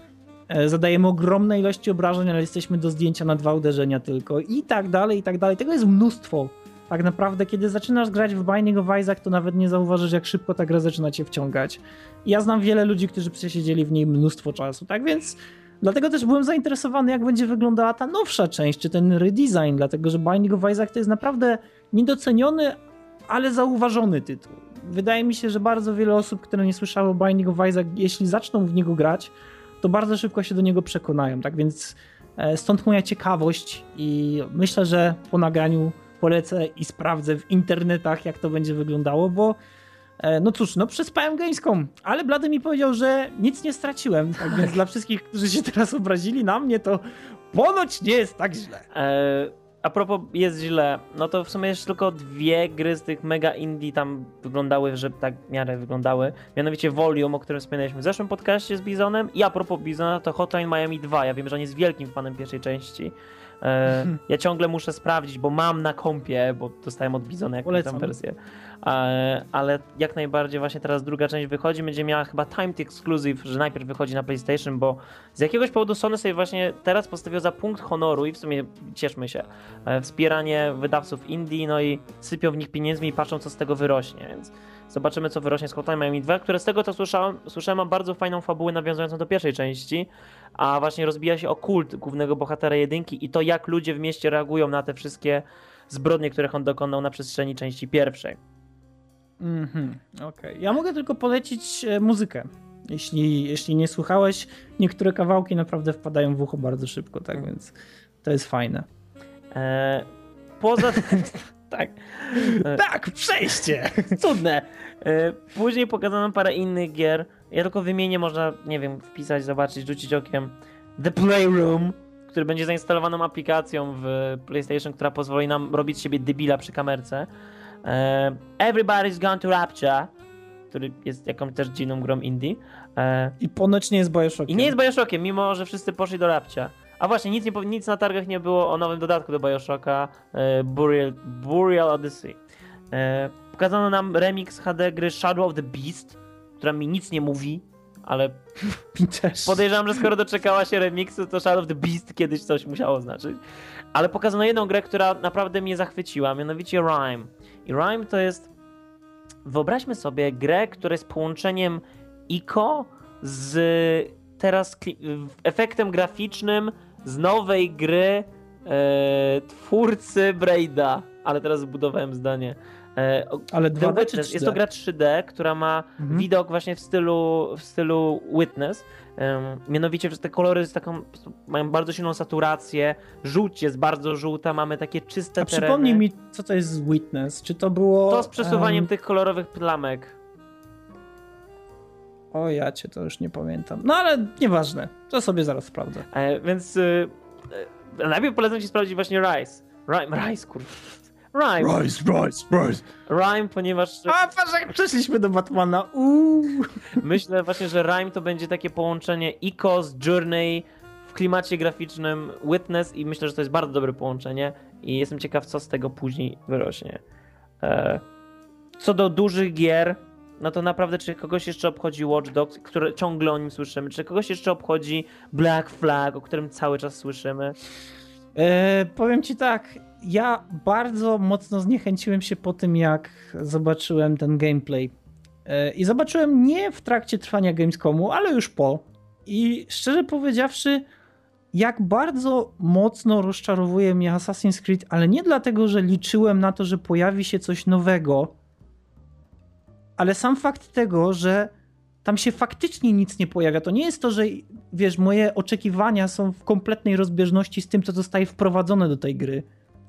e, zadajemy ogromne ilości obrażeń, ale jesteśmy do zdjęcia na dwa uderzenia tylko i tak dalej, i tak dalej. Tego jest mnóstwo tak naprawdę, kiedy zaczynasz grać w Binding of Isaac, to nawet nie zauważysz, jak szybko ta gra zaczyna cię wciągać. Ja znam wiele ludzi, którzy przesiedzieli w niej mnóstwo czasu, tak więc dlatego też byłem zainteresowany, jak będzie wyglądała ta nowsza część, czy ten redesign, dlatego że Binding of Isaac to jest naprawdę niedoceniony, ale zauważony tytuł. Wydaje mi się, że bardzo wiele osób, które nie słyszały o Binding of Isaac, jeśli zaczną w niego grać, to bardzo szybko się do niego przekonają, tak więc e, stąd moja ciekawość i myślę, że po nagraniu polecę i sprawdzę w internetach, jak to będzie wyglądało, bo e, no cóż, no przespałem Gamescom, ale Blady mi powiedział, że nic nie straciłem, tak więc dla wszystkich, którzy się teraz obrazili na mnie, to ponoć nie jest tak źle. E, a propos jest źle, no to w sumie jeszcze tylko dwie gry z tych mega indie tam wyglądały, że tak w miarę wyglądały. Mianowicie Volume, o którym wspominaliśmy w zeszłym podcaście z Bizonem i a propos Bizona to Hotline Miami 2. Ja wiem, że on jest wielkim fanem pierwszej części. E, ja ciągle muszę sprawdzić, bo mam na kompie, bo dostałem od Bizona jakąś tam wersję. E, ale jak najbardziej właśnie teraz druga część wychodzi, będzie miała chyba timed exclusive, że najpierw wychodzi na PlayStation, bo z jakiegoś powodu Sony sobie właśnie teraz postawiło za punkt honoru i w sumie cieszmy się, e, wspieranie wydawców indie, no i sypią w nich pieniędzmi i patrzą co z tego wyrośnie, więc Zobaczymy, co wyrośnie z Hotline Miami 2, które z tego, co słyszałem, słyszałem, ma bardzo fajną fabułę nawiązującą do pierwszej części, a właśnie rozbija się o kult głównego bohatera jedynki i to, jak ludzie w mieście reagują na te wszystkie zbrodnie, których on dokonał na przestrzeni części pierwszej. Mhm, okej. Okay. Ja mogę tylko polecić e, muzykę. Jeśli, jeśli nie słuchałeś, niektóre kawałki naprawdę wpadają w ucho bardzo szybko, tak mhm. więc to jest fajne. E, poza tym, tak. E, tak, przejście! Cudne. E, później pokazano parę innych gier. Ja tylko wymienię, można, nie wiem, wpisać, zobaczyć, rzucić okiem. The Playroom, który będzie zainstalowaną aplikacją w PlayStation, która pozwoli nam robić siebie debila przy kamerce. E, Everybody's Gone to Rapture, który jest jakąś też dziwną grą indie. I ponoć nie jest Bioshockiem. I nie jest Bioshockiem, mimo że wszyscy poszli do Rapcia. A właśnie, nic, nie, nic na targach nie było o nowym dodatku do Bioshocka, e, Burial, Burial Odyssey. E, pokazano nam remix HD gry Shadow of the Beast, która mi nic nie mówi, ale podejrzewam, że skoro doczekała się remixu, to Shadow of the Beast kiedyś coś musiało znaczyć. Ale pokazano jedną grę, która naprawdę mnie zachwyciła, mianowicie Rime. I Rime to jest, wyobraźmy sobie grę, która jest połączeniem ICO z teraz efektem graficznym z nowej gry e, twórcy Braida. Ale teraz zbudowałem zdanie. E, Ale 2D czy 3D? Jest to gra 3D, która ma mhm. widok właśnie w stylu, w stylu Witness. Mianowicie, że te kolory z taką, mają bardzo silną saturację, żółć jest bardzo żółta, mamy takie czyste A tereny. przypomnij mi, co to jest Witness? Czy to było... To z przesuwaniem um... tych kolorowych plamek. O ja cię to już nie pamiętam. No ale nieważne, to sobie zaraz sprawdzę. E, więc e, najpierw polecam ci sprawdzić właśnie Rise. Rime, Rise, kurwa. Rime. Rise, Rise, Rise. Rime, ponieważ... A, patrz jak przeszliśmy do Batmana. Uuu. Myślę właśnie, że Rime to będzie takie połączenie Icos, Journey w klimacie graficznym Witness i myślę, że to jest bardzo dobre połączenie i jestem ciekaw, co z tego później wyrośnie. E, co do dużych gier, no to naprawdę czy kogoś jeszcze obchodzi Watch Dogs, które ciągle o nim słyszymy, czy kogoś jeszcze obchodzi Black Flag, o którym cały czas słyszymy? E, powiem ci tak, ja bardzo mocno zniechęciłem się po tym, jak zobaczyłem ten gameplay. E, I zobaczyłem nie w trakcie trwania Gamescomu, ale już po. I szczerze powiedziawszy, jak bardzo mocno rozczarowuje mnie Assassin's Creed, ale nie dlatego, że liczyłem na to, że pojawi się coś nowego, ale sam fakt tego, że tam się faktycznie nic nie pojawia, to nie jest to, że wiesz, moje oczekiwania są w kompletnej rozbieżności z tym, co zostaje wprowadzone do tej gry.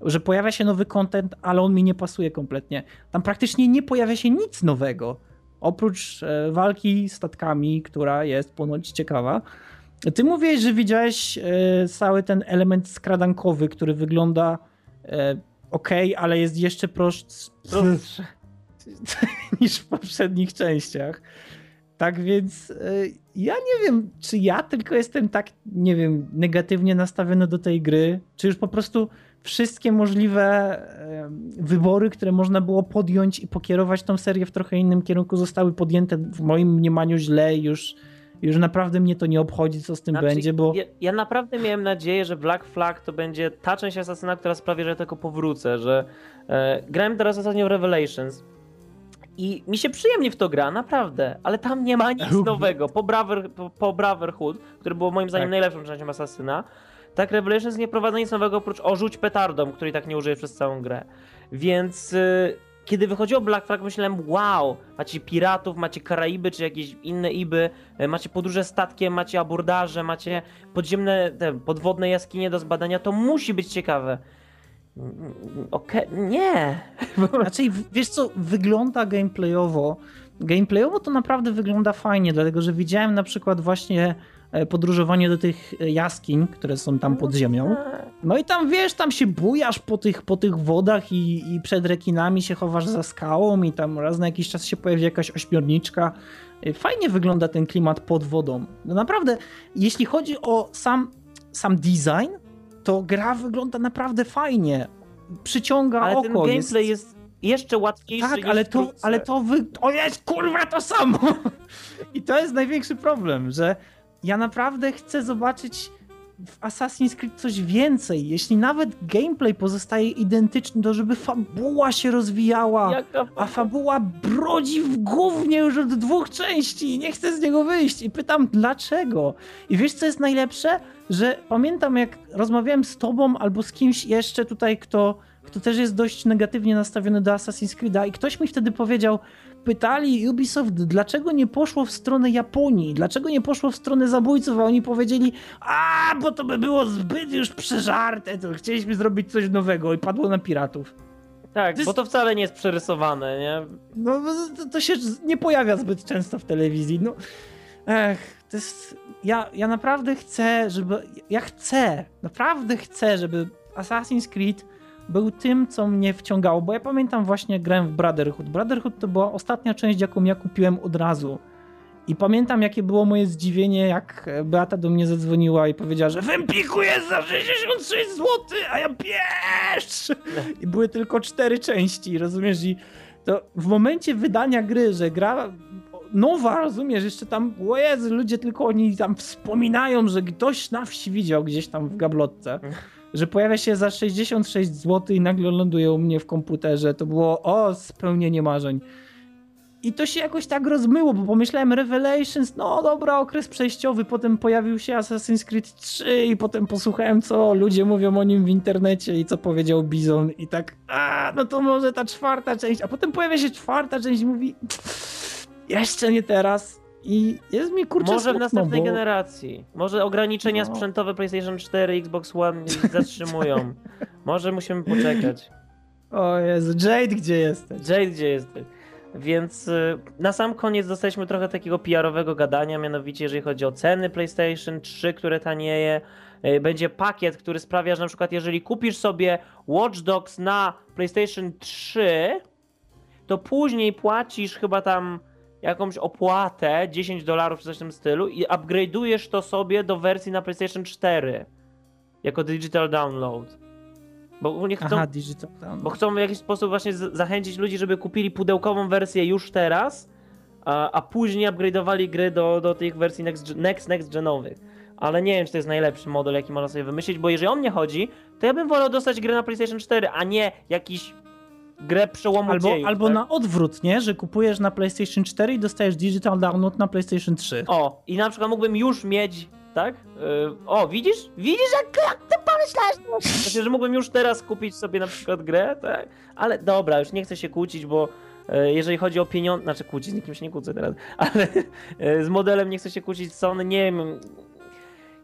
Że pojawia się nowy content, ale on mi nie pasuje kompletnie. Tam praktycznie nie pojawia się nic nowego. Oprócz e, walki statkami, która jest ponoć ciekawa. Ty mówiłeś, że widziałeś e, cały ten element skradankowy, który wygląda e, ok, ale jest jeszcze prostszy. niż w poprzednich częściach. Tak więc ja nie wiem, czy ja tylko jestem tak, nie wiem, negatywnie nastawiony do tej gry, czy już po prostu wszystkie możliwe wybory, które można było podjąć i pokierować tą serię w trochę innym kierunku, zostały podjęte w moim mniemaniu źle i już już naprawdę mnie to nie obchodzi, co z tym znaczy, będzie, bo... Ja, ja, naprawdę miałem nadzieję, że Black Flag to będzie ta część Asasyna, która sprawi, że ja tylko powrócę, że e, grałem teraz ostatnio w Revelations i mi się przyjemnie w to gra, naprawdę, ale tam nie ma nic nowego. Po, Braver, po, po Brotherhood, który było moim zdaniem tak. najlepszą częścią Asasyna, tak Revelations nie prowadzi nic nowego oprócz orzuć petardą, który tak nie użyje przez całą grę. Więc y, kiedy wychodziło Black Flag myślałem, wow, macie piratów, macie Karaiby czy jakieś inne Iby, y, macie podróże statkiem, macie abordaże, macie podziemne, te podwodne jaskinie do zbadania, to musi być ciekawe. Okej, okay. nie. Znaczy, wiesz co, wygląda gameplayowo. Gameplayowo to naprawdę wygląda fajnie, dlatego że widziałem na przykład właśnie podróżowanie do tych e, jaskiń, które są tam pod ziemią. No i tam wiesz, tam się bujasz po tych, po tych wodach i, i przed rekinami się chowasz za skałą i tam raz na jakiś czas się pojawi jakaś ośmiorniczka. E, fajnie wygląda ten klimat pod wodą. No naprawdę, jeśli chodzi o sam, sam design, to gra wygląda naprawdę fajnie. Przyciąga ale oko. ten gameplay jest, jest jeszcze łatwiejszy tak, ale to, ale to wy... O jest, kurwa, to samo! I to jest największy problem, że ja naprawdę chcę zobaczyć w Assassin's Creed coś więcej. Jeśli nawet gameplay pozostaje identyczny, to żeby fabuła się rozwijała, Jaka a fabuła brodzi w głównie już od dwóch części i nie chcę z niego wyjść. I pytam, dlaczego? I wiesz, co jest najlepsze? Że pamiętam, jak rozmawiałem z tobą albo z kimś jeszcze tutaj, kto kto też jest dość negatywnie nastawiony do Assassin's Creed'a i ktoś mi wtedy powiedział, pytali Ubisoft, dlaczego nie poszło w stronę Japonii, dlaczego nie poszło w stronę zabójców, a oni powiedzieli, a bo to by było zbyt już przeżarte, to chcieliśmy zrobić coś nowego i padło na piratów. Tak, to bo to wcale nie jest przerysowane, nie? No, to, to, się nie pojawia zbyt często w telewizji. No, ech, to jest. Ja, ja naprawdę chcę, żeby. Ja chcę, naprawdę chcę, żeby Assassin's Creed był tym, co mnie wciągało, bo ja pamiętam właśnie grę w Brotherhood. Brotherhood to była ostatnia część, jaką ja kupiłem od razu. I pamiętam, jakie było moje zdziwienie, jak Beata do mnie zadzwoniła i powiedziała, że w Empiku jest za 66 zł, a ja piesz! I były tylko cztery części, rozumiesz? I to w momencie wydania gry, że gra nowa, rozumiesz, jeszcze tam, o Jezu, ludzie tylko oni tam wspominają, że ktoś na wsi widział gdzieś tam w gablotce, że pojawia się za 66 zł i nagle ląduje u mnie w komputerze. To było, o, spełnienie marzeń. I to się jakoś tak rozmyło, bo pomyślałem Revelations, no dobra, okres przejściowy, potem pojawił się Assassin's Creed 3 i potem posłuchałem, co ludzie mówią o nim w internecie i co powiedział Bizon i tak, a, no to może ta czwarta część, a potem pojawia się czwarta część i mówi, jeszcze nie teraz. I jest mi kurczę Może smutno, w następnej bo... generacji. Może ograniczenia no. sprzętowe PlayStation 4 Xbox One zatrzymują. Może musimy poczekać. O Jezu, Jade gdzie jesteś? Jade gdzie jesteś? Więc y, na sam koniec dostaliśmy trochę takiego PR-owego gadania, mianowicie jeżeli chodzi o ceny PlayStation 3, które tanieje, y, będzie pakiet, który sprawia, że na przykład jeżeli kupisz sobie Watch Dogs na PlayStation 3, to później płacisz chyba tam jakąś opłatę 10 dolarów czy coś w tym stylu i upgrade'ujesz to sobie do wersji na PlayStation 4 jako digital download. Bo nie chcą, Aha, digital download. Bo chcą w jakiś sposób właśnie zachęcić ludzi, żeby kupili pudełkową wersję już teraz, a, a później upgrade'owali gry do, do tych wersji next, next, next genowych. Ale nie wiem, czy to jest najlepszy model, jaki można sobie wymyślić, bo jeżeli on mnie chodzi, to ja bym wolał dostać grę na PlayStation 4, a nie jakiś grę przełomu Albo, dziejów, albo tak? na odwrót, nie? Że kupujesz na PlayStation 4 i dostajesz digital download na PlayStation 3. O, i na przykład mógłbym już mieć, tak? Yy, o, widzisz? Widzisz, jak, jak ty pomyślałeś? Znaczy, że mógłbym już teraz kupić sobie na przykład grę, tak? Ale dobra, już nie chcę się kłócić, bo yy, jeżeli chodzi o pieniądze, znaczy kłócić, z nikim się nie kłócę teraz, ale yy, z modelem nie chcę się kłócić, Sony, nie wiem.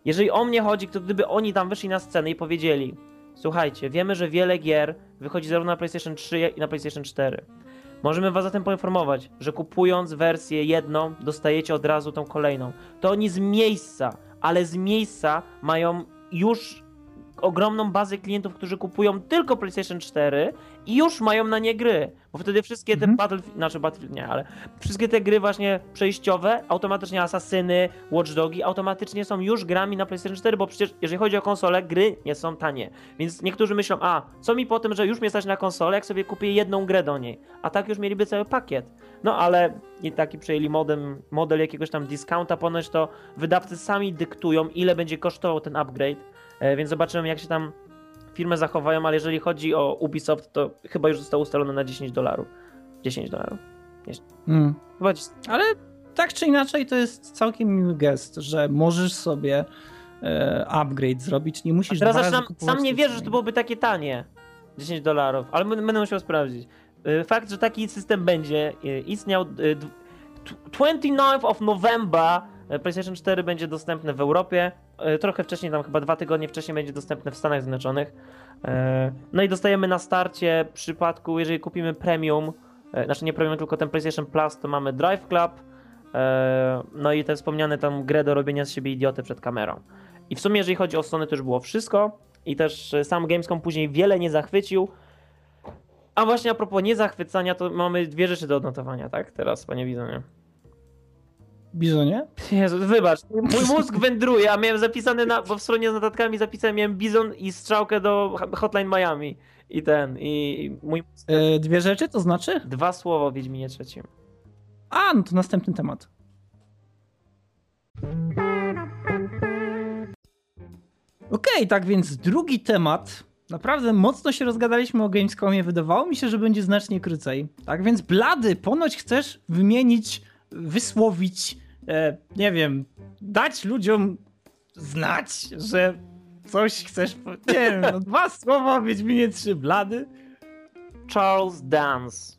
Jeżeli o mnie chodzi, to gdyby oni tam wyszli na scenę i powiedzieli, słuchajcie, wiemy, że wiele gier wychodzi zarówno na PlayStation 3 i na PlayStation 4. Możemy was zatem poinformować, że kupując wersję jedną, dostajecie od razu tą kolejną. To oni z miejsca, ale z miejsca mają już ogromną bazę klientów, którzy kupują tylko PlayStation 4 i już mają na nie gry. Bo wtedy wszystkie te Mhm. Battlefield, znaczy Battlefield nie, ale wszystkie te gry właśnie przejściowe, automatycznie Asasyny, Watch Dogi, automatycznie są już grami na PlayStation 4, bo przecież jeżeli chodzi o konsolę, gry nie są tanie. Więc niektórzy myślą, a co mi po tym, że już mnie stać na konsolę, jak sobie kupię jedną grę do niej. A tak już mieliby cały pakiet. No ale i taki przejęli modem, model jakiegoś tam discounta, ponoć to wydawcy sami dyktują, ile będzie kosztował ten upgrade. E, więc zobaczymy, jak się tam firmy zachowają, ale jeżeli chodzi o Ubisoft, to chyba już zostało ustalone na 10 dolarów. 10 dolarów. Mm. Chyba 10. Ale tak czy inaczej to jest całkiem miły gest, że możesz sobie e, upgrade zrobić, nie musisz A teraz dwa razy sam nie wierzę, że to byłoby takie tanie. 10 dolarów, ale będę musiał sprawdzić. E, Fakt, że taki system będzie istniał e, d- tw- 29 of November PlayStation 4 będzie dostępne w Europie. e, Trochę wcześniej, tam chyba dwa tygodnie wcześniej będzie dostępne w Stanach Zjednoczonych. E, No i dostajemy na starcie w przypadku, jeżeli kupimy premium, e, znaczy nie premium, tylko ten PlayStation Plus, to mamy Drive Club, e, no i te wspomniane tam grę do robienia z siebie idioty przed kamerą. I w sumie, jeżeli chodzi o Sony, to już było wszystko. I też e, sam Gamescom później wiele nie zachwycił. A właśnie a propos niezachwycania, to mamy dwie rzeczy do odnotowania, tak? Teraz, panie Wizonie. Bizonie? Jezu, wybacz, mój mózg wędruje, a miałem zapisane, na, bo w stronie z notatkami zapisałem, miałem Bizon i strzałkę do Hotline Miami. I ten, i mój mózg... E, dwie rzeczy, to znaczy? Dwa słowa o Wiedźminie trzecim. A, no to następny temat. Okej, tak więc drugi temat. Naprawdę mocno się rozgadaliśmy o Gamescomie. Wydawało mi się, że będzie znacznie krócej. Tak więc Blady, ponoć chcesz wymienić, wysłowić, e, nie wiem, dać ludziom znać, że coś chcesz... Nie wiem, no dwa słowa Wiedźminie 3 Blady. Charles Dance.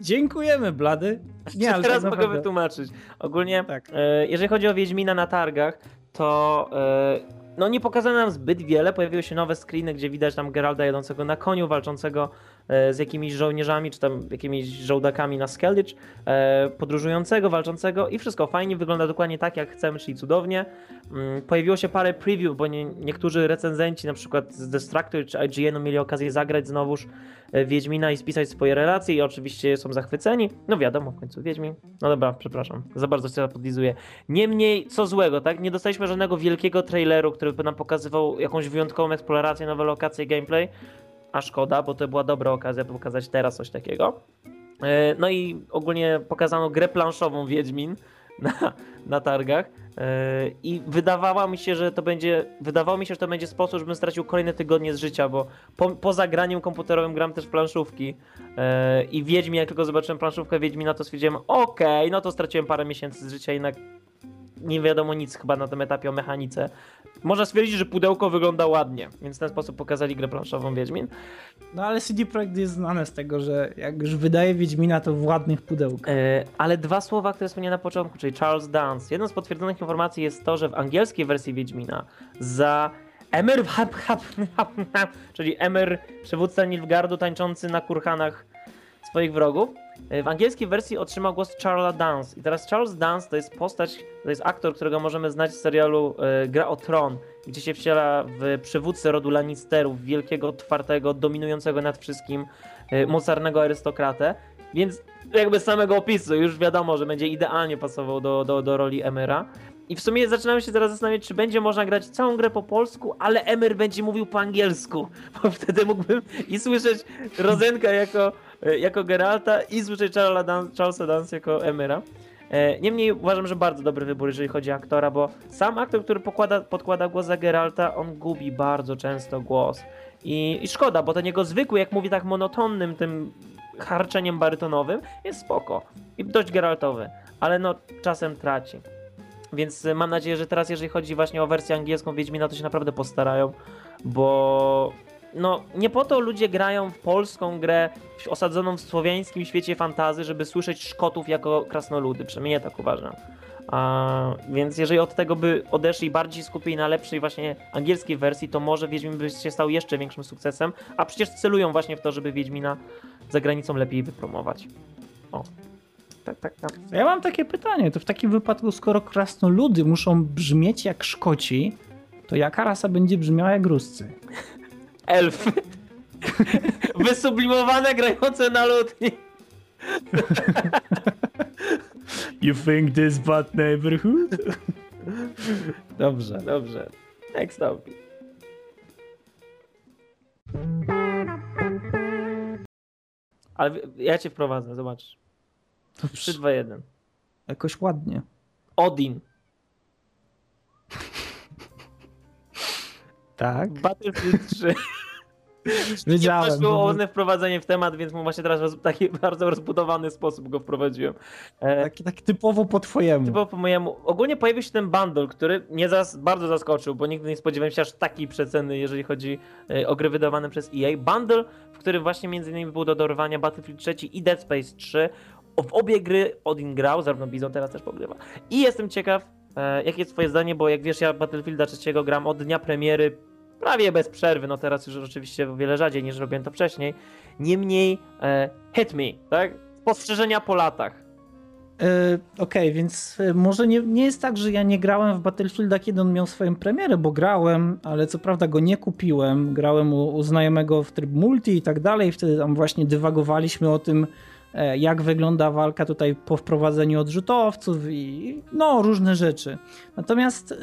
Dziękujemy, Blady. Nie, ale teraz tak mogę wytłumaczyć. Ogólnie, tak. e, jeżeli chodzi o Wiedźmina na targach, to e, no nie pokazano nam zbyt wiele. Pojawiły się nowe screeny, gdzie widać tam Geralda jadącego na koniu, walczącego e, z jakimiś żołnierzami, czy tam jakimiś żołdakami na Skelditch, e, podróżującego, walczącego i wszystko fajnie, wygląda dokładnie tak, jak chcemy, czyli cudownie. Mm, pojawiło się parę preview, bo nie, niektórzy recenzenci, na przykład z Destructor czy IGN-u mieli okazję zagrać znowuż e, Wiedźmina i spisać swoje relacje i oczywiście są zachwyceni. No wiadomo, w końcu Wiedźmin. No dobra, przepraszam, za bardzo się podlizuję. Niemniej, co złego, tak? Nie dostaliśmy żadnego wielkiego traileru, który by nam pokazywał jakąś wyjątkową eksplorację, nowe lokacje, gameplay. A szkoda, bo to była dobra okazja, by pokazać teraz coś takiego. E, no i ogólnie pokazano grę planszową Wiedźmin na, na targach. E, I wydawała mi się, że to będzie, wydawało mi się, że to będzie sposób, żebym stracił kolejne tygodnie z życia, bo po, poza graniem komputerowym gram też planszówki. E, I Wiedźmin, jak tylko zobaczyłem planszówkę Wiedźmina, to stwierdziłem, okej, okay, no to straciłem parę miesięcy z życia, jednak nie wiadomo nic chyba na tym etapie o mechanice. Można stwierdzić, że pudełko wygląda ładnie, więc w ten sposób pokazali grę planszową Wiedźmin. No ale CD Projekt jest znane z tego, że jak już wydaje Wiedźmina, to w ładnych pudełkach. Yy, ale dwa słowa, które wspomniałem na początku, czyli Charles Dance. Jedną z potwierdzonych informacji jest to, że w angielskiej wersji Wiedźmina za Emer, hap, hap, hap, czyli Emer, przywódca Nilfgardu tańczący na kurhanach swoich wrogów, E, w angielskiej wersji otrzymał głos Charles Dance. I teraz Charles Dance to jest postać, to jest aktor, którego możemy znać z serialu e, Gra o Tron, gdzie się wciela w przywódcę rodu Lannisterów, wielkiego, otwartego, dominującego nad wszystkim, e, mocarnego arystokratę. Więc jakby z samego opisu już wiadomo, że będzie idealnie pasował do, do, do roli Emera. I w sumie zaczynamy się teraz zastanawiać, czy będzie można grać całą grę po polsku, ale Emer będzie mówił po angielsku, bo wtedy mógłbym i słyszeć Rozenka jako E, jako Geralta i słyszeć Charlesa Dance jako Emera. E, niemniej uważam, że bardzo dobry wybór, jeżeli chodzi o aktora, bo sam aktor, który pokłada, podkłada głos za Geralta, on gubi bardzo często głos. I, I szkoda, bo ten jego zwykły, jak mówi tak monotonnym, tym harczeniem barytonowym, jest spoko. I dość Geraltowy, ale no czasem traci. Więc mam nadzieję, że teraz, jeżeli chodzi właśnie o wersję angielską Wiedźmina, to się naprawdę postarają, bo no nie po to ludzie grają w polską grę osadzoną w słowiańskim świecie fantazy, żeby słyszeć Szkotów jako krasnoludy, przynajmniej ja tak uważam. A, więc jeżeli od tego by odeszli bardziej skupili na lepszej właśnie angielskiej wersji, to może Wiedźmin by się stał jeszcze większym sukcesem, a przecież celują właśnie w to, żeby Wiedźmina za granicą lepiej wypromować. O. Tak, tak, tak. Ja mam takie pytanie, to w takim wypadku, skoro krasnoludy muszą brzmieć jak Szkoci, to jaka rasa będzie brzmiała jak Ruscy? Elfy. Wysublimowane, grające na lutni. You think this bad neighborhood? Dobrze, dobrze. Next topic. Ale ja cię wprowadzę, zobacz. 3, 2, 1. Jakoś ładnie. Odin. Tak. Battlefield 3. Wiedziałem. To było ładne wprowadzenie w temat, więc mu właśnie teraz w taki bardzo rozbudowany sposób go wprowadziłem. Taki, taki typowo po twojemu. Typowo po mojemu. Ogólnie pojawił się ten bundle, który mnie zas bardzo zaskoczył, bo nigdy nie spodziewałem się aż takiej przeceny, jeżeli chodzi e, o gry wydawane przez EA. Bundle, w którym właśnie między innymi był do dorwania Battlefield 3 i Dead Space 3. W obie gry Odin grał, zarówno Bizon teraz też pogrywa. I jestem ciekaw, E, jakie jest twoje zdanie, bo jak wiesz, ja Battlefielda 3 gram od dnia premiery prawie bez przerwy, no teraz już oczywiście o wiele rzadziej niż robiłem to wcześniej. Niemniej e, hit me, tak? Spostrzeżenia po latach. E, okej, okay, więc e, może nie, nie jest tak, że ja nie grałem w Battlefielda, kiedy on miał swoją premierę, bo grałem, ale co prawda go nie kupiłem. Grałem u, u znajomego w tryb multi i tak dalej. Wtedy tam właśnie dywagowaliśmy o tym, E, jak wygląda walka tutaj po wprowadzeniu odrzutowców i no różne rzeczy. Natomiast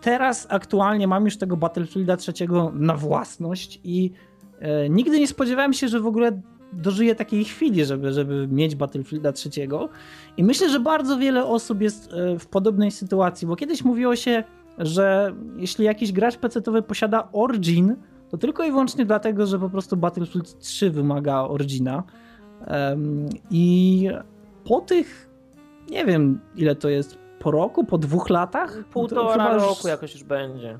teraz aktualnie mam już tego Battlefielda trzeciego na własność i e, nigdy nie spodziewałem się, że w ogóle dożyję takiej chwili, żeby, żeby mieć Battlefielda trzeciego i myślę, że bardzo wiele osób jest w podobnej sytuacji, bo kiedyś mówiło się, że jeśli jakiś gracz PC-towy posiada Origin, to tylko i wyłącznie dlatego, że po prostu Battlefield 3 wymaga Origina. I po tych, nie wiem ile to jest, po roku, po dwóch latach? Półtora roku jakoś już będzie.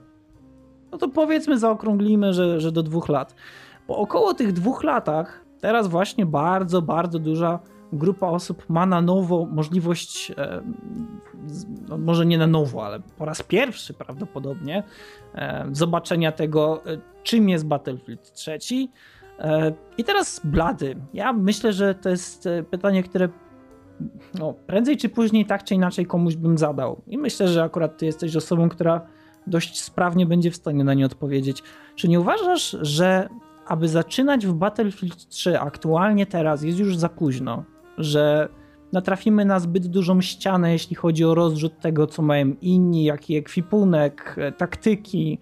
No to powiedzmy, zaokrąglimy, że, że do dwóch lat. Po około tych dwóch latach, teraz właśnie bardzo, bardzo duża grupa osób ma na nowo możliwość, e, no może nie na nowo, ale po raz pierwszy prawdopodobnie, e, zobaczenia tego, e, czym jest Battlefield 3. I teraz Blady. Ja myślę, że to jest pytanie, które no, prędzej czy później, tak czy inaczej, komuś bym zadał. I myślę, że akurat ty jesteś osobą, która dość sprawnie będzie w stanie na nie odpowiedzieć. Czy nie uważasz, że aby zaczynać w Battlefield 3 aktualnie teraz jest już za późno? Że natrafimy na zbyt dużą ścianę, jeśli chodzi o rozrzut tego, co mają inni, jaki ekwipunek, e, taktyki,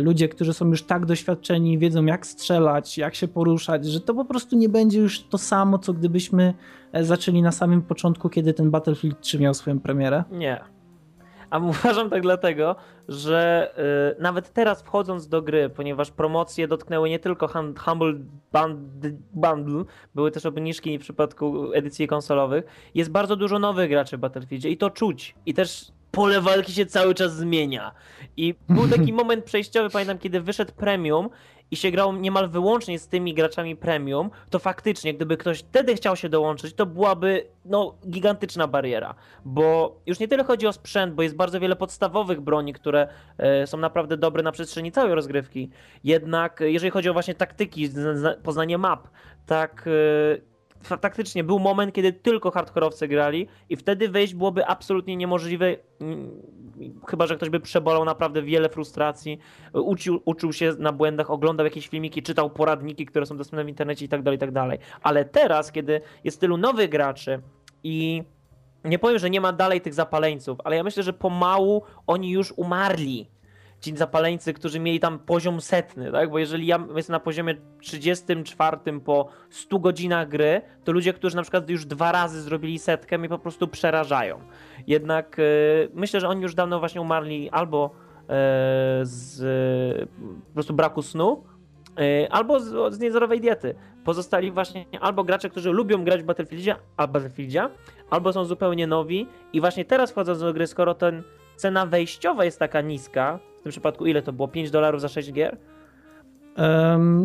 ludzie, którzy są już tak doświadczeni, wiedzą jak strzelać, jak się poruszać, że to po prostu nie będzie już to samo, co gdybyśmy e, zaczęli na samym początku, kiedy ten Battlefield 3 miał swoją premierę? Nie. A uważam tak dlatego, że y, nawet teraz wchodząc do gry, ponieważ promocje dotknęły nie tylko Humble Bundle, były też obniżki w przypadku edycji konsolowych, jest bardzo dużo nowych graczy w Battlefieldzie i to czuć. I też pole walki się cały czas zmienia. I był taki moment przejściowy, pamiętam, kiedy wyszedł premium i się grało niemal wyłącznie z tymi graczami premium, to faktycznie, gdyby ktoś wtedy chciał się dołączyć, to byłaby no, gigantyczna bariera. Bo już nie tyle chodzi o sprzęt, bo jest bardzo wiele podstawowych broni, które e, są naprawdę dobre na przestrzeni całej rozgrywki. Jednak e, jeżeli chodzi o właśnie taktyki, poznanie map, tak e, faktycznie był moment, kiedy tylko hardkorowcy grali i wtedy wejść byłoby absolutnie niemożliwe, mm, chyba że ktoś by przebolał naprawdę wiele frustracji, uczył, uczył się na błędach, oglądał jakieś filmiki, czytał poradniki, które są dostępne w internecie i tak dalej, i tak dalej. Ale teraz, kiedy jest tylu nowych graczy i nie powiem, że nie ma dalej tych zapaleńców, ale ja myślę, że pomału oni już umarli ci zapaleńcy, którzy mieli tam poziom setny, tak? Bo jeżeli ja jestem na poziomie 34 po 100 godzinach gry, to ludzie, którzy na przykład już dwa razy zrobili setkę, mnie po prostu przerażają. Jednak yy, myślę, że oni już dawno właśnie umarli albo yy, z yy, po prostu braku snu, y, albo z, z niezdrowej diety. Pozostali właśnie albo gracze, którzy lubią grać w Battlefieldzie, a Battlefieldzie, albo są zupełnie nowi i właśnie teraz wchodząc do gry, skoro ten cena wejściowa jest taka niska, tym przypadku ile to było? 5 dolarów za 6 gier?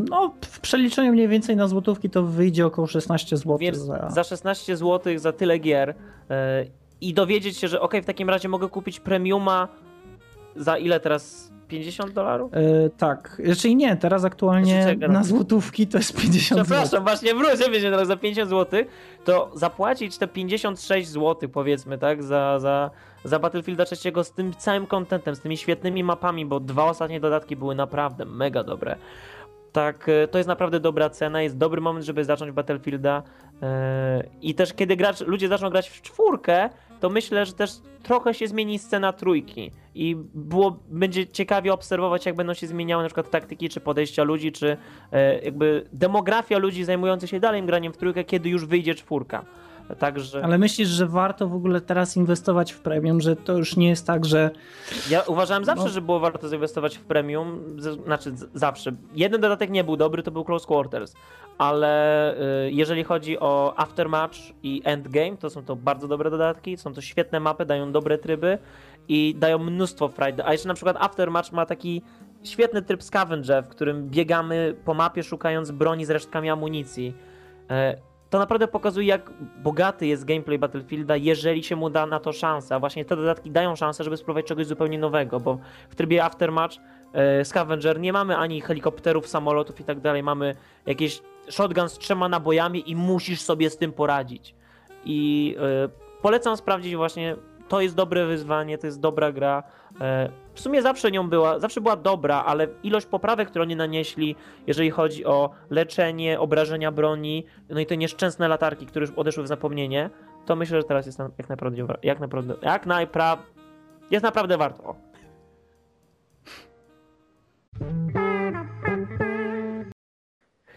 No, w przeliczeniu mniej więcej na złotówki to wyjdzie około 16 zł. Za... za 16 zł za tyle gier yy, i dowiedzieć się, że ok, w takim razie mogę kupić premiuma za ile teraz? 50 dolarów? Yy, tak, czyli znaczy nie, teraz aktualnie na złotówki to jest 50 Przepraszam, zł. właśnie wrócę, wiecie, teraz za 50 zł, to zapłacić te 56 zł powiedzmy, tak, za, za, za Battlefielda 3 z tym całym kontentem, z tymi świetnymi mapami, bo dwa ostatnie dodatki były naprawdę mega dobre. Tak, e, to jest naprawdę dobra cena, jest dobry moment, żeby zacząć Battlefielda. Yy, I też kiedy gracz, ludzie zaczną grać w czwórkę, to myślę, że też trochę się zmieni scena trójki i było, będzie ciekawie obserwować, jak będą się zmieniały na przykład taktyki czy podejścia ludzi, czy e, jakby demografia ludzi zajmujących się dalej graniem w trójkę, kiedy już wyjdzie czwórka. Także... Ale myślisz, że warto w ogóle teraz inwestować w premium, że to już nie jest tak, że. Ja uważałem zawsze, no. że było warto zainwestować w premium. Znaczy, zawsze. Jeden dodatek nie był dobry, to był Close Quarters. Ale y, jeżeli chodzi o Aftermatch i Endgame, to są to bardzo dobre dodatki. Są to świetne mapy, dają dobre tryby i dają mnóstwo frajdy. A jeszcze na przykład Aftermatch ma taki świetny tryb scavenger, w którym biegamy po mapie szukając broni z resztkami amunicji. To naprawdę pokazuje, jak bogaty jest gameplay Battlefielda, jeżeli się mu da na to szansę. A właśnie te dodatki dają szansę, żeby spróbować czegoś zupełnie nowego, bo w trybie Aftermatch e, Scavenger nie mamy ani helikopterów, samolotów i tak dalej, mamy jakieś shotgun z trzema nabojami i musisz sobie z tym poradzić. I e, polecam sprawdzić właśnie to jest dobre wyzwanie, to jest dobra gra. E, w sumie zawsze nią była, zawsze była dobra, ale ilość poprawek, które oni nanieśli, jeżeli chodzi o leczenie, obrażenia broni, no i te nieszczęsne latarki, które już odeszły w zapomnienie, to myślę, że teraz jest jak naprawdę, jak naprawdę, jak najpra... jest naprawdę warto.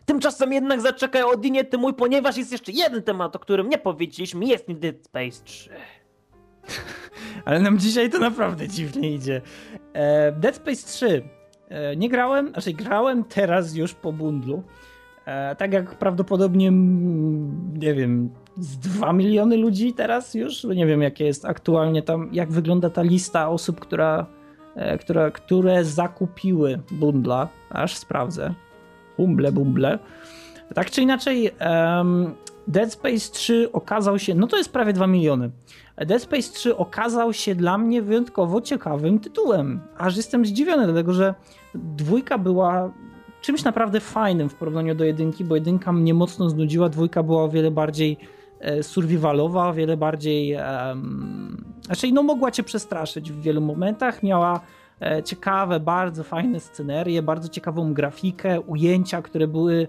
Tymczasem jednak zaczekaj Odinie ty mój, ponieważ jest jeszcze jeden temat, o którym nie powiedzieliśmy, jest Dead Space 3. Ale nam dzisiaj to naprawdę dziwnie idzie. E, Dead Space 3. E, nie grałem, znaczy grałem teraz już po bundlu. E, tak jak prawdopodobnie, nie wiem, z 2 miliony ludzi teraz już. Nie wiem, jakie jest aktualnie tam, jak wygląda ta lista osób, która, która, które zakupiły bundla. Aż sprawdzę. Bumble, bumble. Tak czy inaczej, Dead Space 3 okazał się, no to jest prawie 2 miliony. Dead Space 3 okazał się dla mnie wyjątkowo ciekawym tytułem. Aż jestem zdziwiony, dlatego że dwójka była czymś naprawdę fajnym w porównaniu do jedynki, bo jedynka mnie mocno znudziła, dwójka była o wiele bardziej e, survivalowa, o wiele bardziej. Um, no, mogła cię przestraszyć w wielu momentach. Miała e, ciekawe, bardzo fajne scenerie, bardzo ciekawą grafikę, ujęcia, które były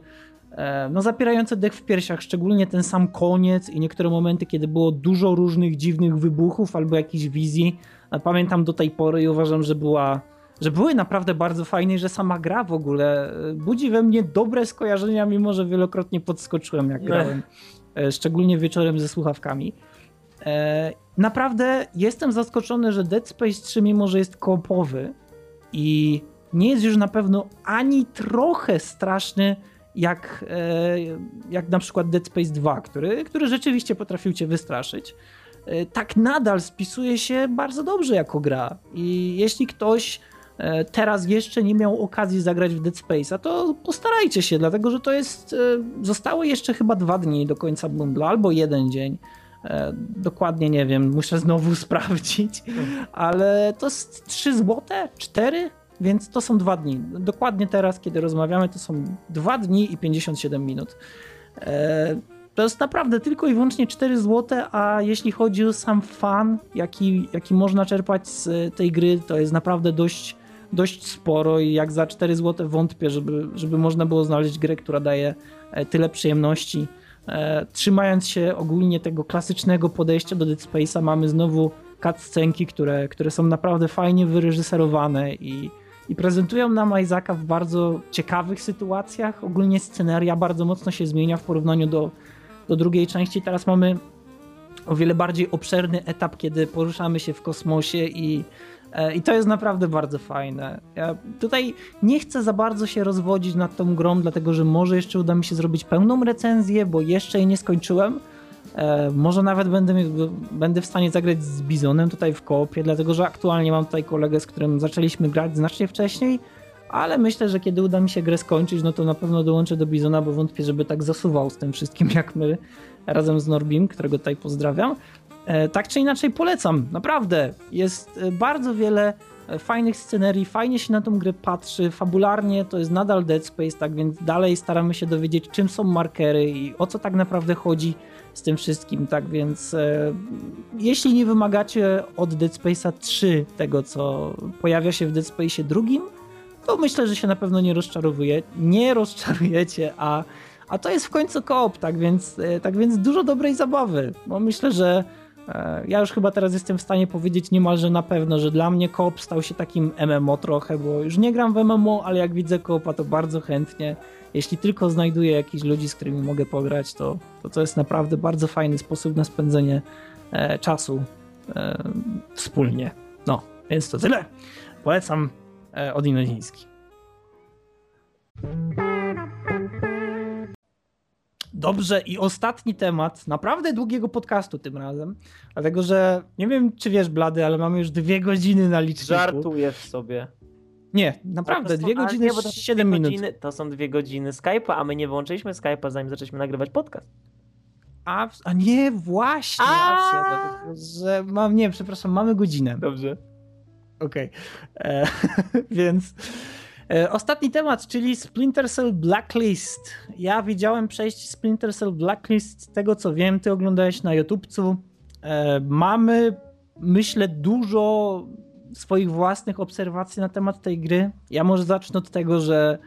no, zapierające dech w piersiach, szczególnie ten sam koniec i niektóre momenty, kiedy było dużo różnych dziwnych wybuchów albo jakichś wizji. Pamiętam do tej pory i uważam, że była że były naprawdę bardzo fajne i że sama gra w ogóle e, budzi we mnie dobre skojarzenia, mimo że wielokrotnie podskoczyłem jak grałem, e, szczególnie wieczorem ze słuchawkami. E, naprawdę jestem zaskoczony, że Dead Space 3, mimo że jest koopowy i nie jest już na pewno ani trochę straszny, jak, jak na przykład Dead Space 2, który, który rzeczywiście potrafił cię wystraszyć, tak nadal spisuje się bardzo dobrze jako gra. I jeśli ktoś E, teraz jeszcze nie miał okazji zagrać w Dead Space'a, to postarajcie się, dlatego że to jest. E, zostały jeszcze chyba dwa dni do końca bundla, albo jeden dzień. E, dokładnie nie wiem, muszę znowu sprawdzić, ale to jest 3 złote, 4, więc to są dwa dni. Dokładnie teraz, kiedy rozmawiamy, to są dwa dni i 57 minut. To jest naprawdę tylko i wyłącznie 4 zł, a jeśli chodzi o sam fan, jaki, jaki można czerpać z tej gry, to jest naprawdę dość dość sporo i jak za 4 zł wątpię, żeby, żeby można było znaleźć grę, która daje e, tyle przyjemności. E, trzymając się ogólnie tego klasycznego podejścia do Dead Space'a, mamy znowu cutscenki, które, które są naprawdę fajnie wyreżyserowane i, i prezentują nam Isaaca w bardzo ciekawych sytuacjach. Ogólnie sceneria bardzo mocno się zmienia w porównaniu do, do drugiej części. Teraz mamy o wiele bardziej obszerny etap, kiedy poruszamy się w kosmosie i E, I to jest naprawdę bardzo fajne. Ja tutaj nie chcę za bardzo się rozwodzić nad tą grą, dlatego że może jeszcze uda mi się zrobić pełną recenzję, bo jeszcze jej nie skończyłem. E, może nawet będę, będę w stanie zagrać z Bizonem tutaj w koopie, dlatego że aktualnie mam tutaj kolegę, z którym zaczęliśmy grać znacznie wcześniej, ale myślę, że kiedy uda mi się grę skończyć, no to na pewno dołączę do Bizona, bo wątpię, żeby tak zasuwał z tym wszystkim jak my razem z Norbim, którego tutaj pozdrawiam. E, tak czy inaczej polecam, naprawdę. Jest e, bardzo wiele fajnych scenerii, fajnie się na tą grę patrzy, fabularnie to jest nadal Dead Space, tak więc dalej staramy się dowiedzieć, czym są markery i o co tak naprawdę chodzi z tym wszystkim, tak więc e, jeśli nie wymagacie od Dead Space'a 3 tego, co pojawia się w Dead Space drugim, to myślę, że się na pewno nie rozczarowuje, nie rozczarujecie, a, a to jest w końcu koop, tak więc, e, tak więc dużo dobrej zabawy, bo myślę, że ja już chyba teraz jestem w stanie powiedzieć niemalże na pewno, że dla mnie koop stał się takim MMO trochę, bo już nie gram w MMO, ale jak widzę koopa to bardzo chętnie. Jeśli tylko znajduję jakichś ludzi, z którymi mogę pograć, to to, to jest naprawdę bardzo fajny sposób na spędzenie e, czasu e, wspólnie. No, więc to tyle. Polecam e, od Inoziński. Dobrze, i ostatni temat, naprawdę długiego podcastu tym razem, dlatego że nie wiem, czy wiesz, Blady, ale mamy już dwie godziny na liczniku. Żartujesz sobie. Nie, naprawdę, dwie godziny, nie, to minut. Godziny, to są dwie godziny Skype'a, a my nie włączyliśmy Skype'a, zanim zaczęliśmy nagrywać podcast. A, a nie, właśnie, racja, że mam, nie, przepraszam, mamy godzinę. Dobrze. Okej, okay. E, więc... E, ostatni temat, czyli Splinter Cell Blacklist. Ja widziałem przejść Splinter Cell Blacklist, z tego co wiem, ty oglądałeś na YouTubecu. E, mamy, myślę, dużo swoich własnych obserwacji na temat tej gry. Ja może zacznę od tego, że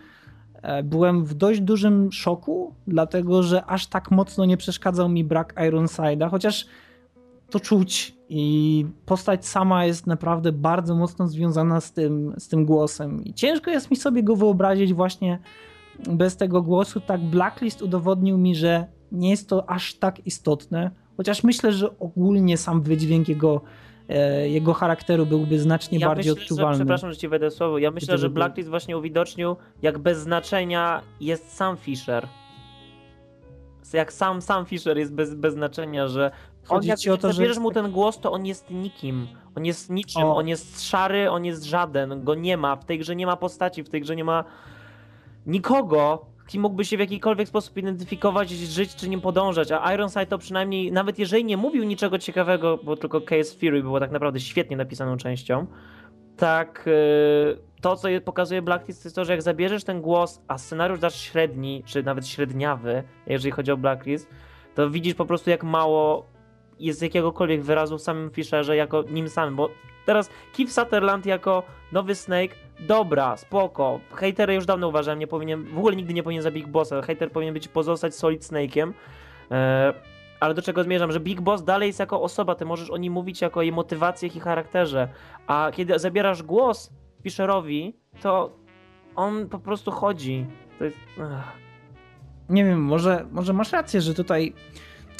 e, byłem w dość dużym szoku, dlatego że aż tak mocno nie przeszkadzał mi brak Ironside'a, chociaż to czuć i postać sama jest naprawdę bardzo mocno związana z tym, z tym głosem. I ciężko jest mi sobie go wyobrazić właśnie bez tego głosu. Tak, Blacklist udowodnił mi, że nie jest to aż tak istotne, chociaż myślę, że ogólnie sam wydźwięk jego, e, jego charakteru byłby znacznie ja bardziej myślę, odczuwalny. Że, przepraszam, że ci wejdę słowo. Ja myślę, że Blacklist właśnie uwidocznił, jak bez znaczenia jest sam Fisher jak sam, sam Fisher jest bez, bez znaczenia, że on jak, ci o to, że- mu ten głos, to on jest nikim. On jest niczym, O. on jest szary, on jest żaden, go nie ma. W tej grze nie ma postaci, w tej grze nie ma nikogo, kim mógłby się w jakikolwiek sposób identyfikować, żyć czy nim podążać. A Ironside to przynajmniej, nawet jeżeli nie mówił niczego ciekawego, bo tylko Case Fury było tak naprawdę świetnie napisaną częścią, tak y, to, co je- pokazuje Blacklist, to jest to, że jak zabierzesz ten głos, a scenariusz dasz średni, czy nawet średniawy, jeżeli chodzi o Blacklist, to widzisz po prostu jak mało jest jakiegokolwiek wyrazu w samym Fisherze jako nim samym, bo teraz Keith Sutherland jako nowy Snake, dobra, spoko, hejtery już dawno uważałem, nie powinien, w ogóle nigdy nie powinien zabić Big Bossa, hejter powinien być pozostać Solid Snake'iem, e, ale do czego zmierzam, że Big Boss dalej jest jako osoba, ty możesz o nim mówić jako o jej motywacjach i charakterze, a kiedy zabierasz głos Fisherowi, to on po prostu chodzi. To jest... Ach. nie wiem, może, może masz rację, że tutaj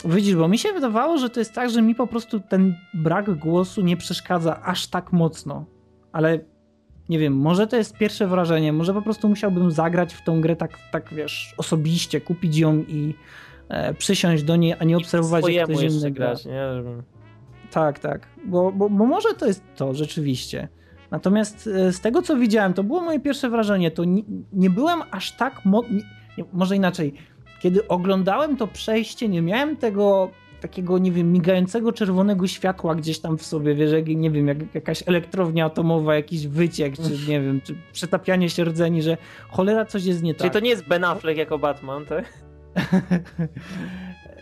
widzisz, bo mi się wydawało, że to jest tak, że mi po prostu ten brak głosu nie przeszkadza aż tak mocno, ale nie wiem, może to jest pierwsze wrażenie, może po prostu musiałbym zagrać w tą grę tak, tak wiesz, osobiście, kupić ją i e, przysiąść do niej, a nie obserwować jak ktoś inny gra. grać, nie? Tak, tak. Bo, bo, bo może to jest to rzeczywiście. Natomiast e, z tego, co widziałem, to było moje pierwsze wrażenie. To nie, nie byłem aż tak. Mo- nie, może inaczej. Kiedy oglądałem to przejście, nie miałem tego takiego, nie wiem, migającego czerwonego światła gdzieś tam w sobie, wiesz, jak, nie wiem, jak jakaś elektrownia atomowa, jakiś wyciek, czy nie wiem, czy przetapianie się rdzeni, że cholera coś jest nie Czyli tak. to nie jest Ben Affleck jako Batman, tak?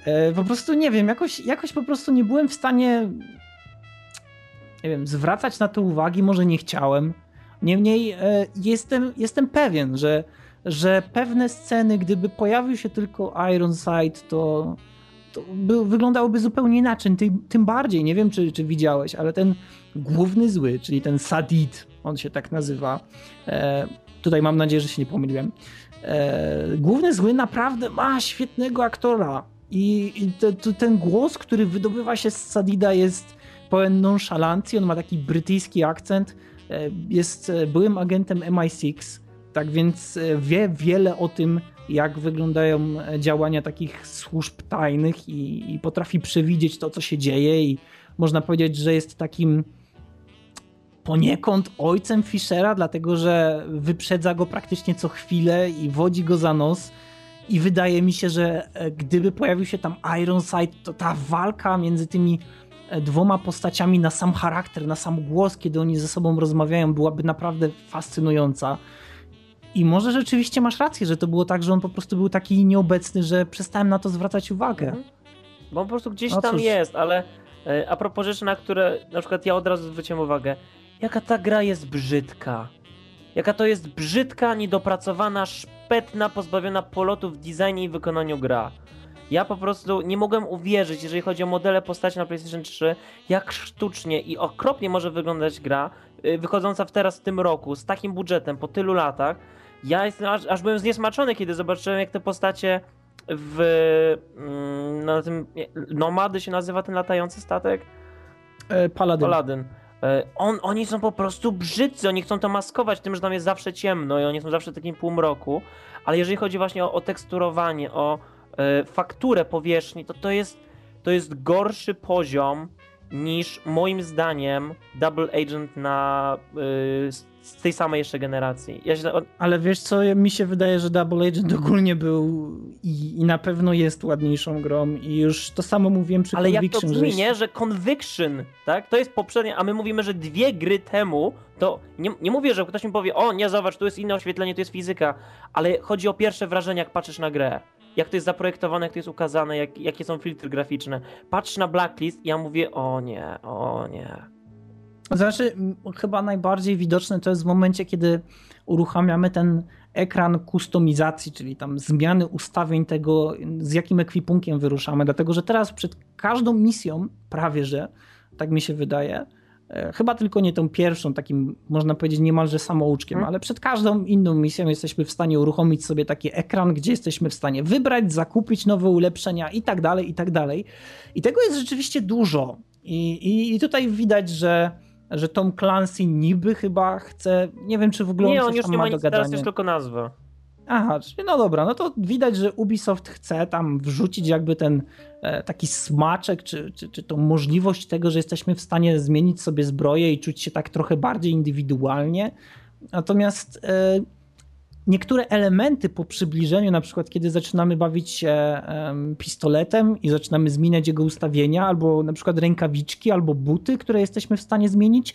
E, po prostu nie wiem, jakoś, jakoś po prostu nie byłem w stanie nie wiem, zwracać na to uwagi, może nie chciałem. Niemniej e, jestem, jestem pewien, że, że pewne sceny, gdyby pojawił się tylko Ironside, to, to by, wyglądałoby zupełnie inaczej. Tym, bardziej, nie wiem czy, czy widziałeś, ale ten główny zły, czyli ten Sadid, on się tak nazywa. E, tutaj mam nadzieję, że się nie pomyliłem. E, główny zły naprawdę ma świetnego aktora. I, i te, ten głos, który wydobywa się z Sadida jest pełen nonszalancji, on ma taki brytyjski akcent, e, jest e, byłym agentem MI6, tak więc e, wie wiele o tym, jak wyglądają e, działania takich służb tajnych i, i potrafi przewidzieć to, co się dzieje i można powiedzieć, że jest takim poniekąd ojcem Fischera, dlatego że wyprzedza go praktycznie co chwilę i wodzi go za nos. I wydaje mi się, że e, gdyby pojawił się tam Ironside, to ta walka między tymi dwoma postaciami na sam charakter, na sam głos, kiedy oni ze sobą rozmawiają, byłaby naprawdę fascynująca. I może rzeczywiście masz rację, że to było tak, że on po prostu był taki nieobecny, że przestałem na to zwracać uwagę. Mhm. Bo po prostu gdzieś No tam jest, ale e, a propos rzeczy, na które na przykład ja od razu zwróciłem uwagę, jaka ta gra jest brzydka. Jaka to jest brzydka, niedopracowana, szpetna, pozbawiona polotu w designie i wykonaniu gra. Ja po prostu nie mogłem uwierzyć, jeżeli chodzi o modele postaci na PlayStation 3, jak sztucznie i okropnie może wyglądać gra, y, wychodząca w teraz w tym roku, z takim budżetem, po tylu latach. Ja jestem, aż, aż byłem zniesmaczony, kiedy zobaczyłem, jak te postacie w mm, na tym Nomady się nazywa ten latający statek? E, Paladin. Paladyn. E, On, oni są po prostu brzydcy, oni chcą to maskować tym, że tam jest zawsze ciemno i oni są zawsze w takim półmroku, ale jeżeli chodzi właśnie o, o teksturowanie, o e, fakturę powierzchni, to to jest, to jest gorszy poziom niż moim zdaniem Double Agent na y, z- tej samej jeszcze generacji. Ja się, Ale wiesz co, mi się wydaje, że Double Agent ogólnie był i, i na pewno jest ładniejszą grą i już to samo mówiłem przy ale jak to Conviction, brzmi, że nie? Że Conviction, tak? To jest poprzednie, a my mówimy, że dwie gry temu, to nie, nie mówię, że ktoś mi powie, o nie, zobacz, tu jest inne oświetlenie, tu jest fizyka, ale chodzi o pierwsze wrażenie, jak patrzysz na grę. Jak to jest zaprojektowane, jak to jest ukazane, jak, jakie są filtry graficzne. Patrz na Blacklist i ja mówię, o nie, o nie. Znaczy, chyba najbardziej widoczne to jest w momencie, kiedy uruchamiamy ten ekran kustomizacji, czyli tam zmiany ustawień tego, z jakim ekwipunkiem wyruszamy. Dlatego, że teraz przed każdą misją, prawie że, tak mi się wydaje, e, chyba tylko nie tą pierwszą, takim można powiedzieć niemalże samouczkiem, Hmm. ale przed każdą inną misją jesteśmy w stanie uruchomić sobie taki ekran, gdzie jesteśmy w stanie wybrać, zakupić nowe ulepszenia i tak dalej, i tak dalej. I tego jest rzeczywiście dużo. I, i, i tutaj widać, że że Tom Clancy niby chyba chce, nie wiem czy w ogóle Nie, on on coś już nie ma ma do nic, teraz gadania. jest tylko nazwa. Aha, no dobra, no to widać, że Ubisoft chce tam wrzucić jakby ten e, taki smaczek, czy, czy, czy tą możliwość tego, że jesteśmy w stanie zmienić sobie zbroję i czuć się tak trochę bardziej indywidualnie. Natomiast e, niektóre elementy po przybliżeniu, na przykład kiedy zaczynamy bawić się pistoletem i zaczynamy zmieniać jego ustawienia, albo na przykład rękawiczki, albo buty, które jesteśmy w stanie zmienić,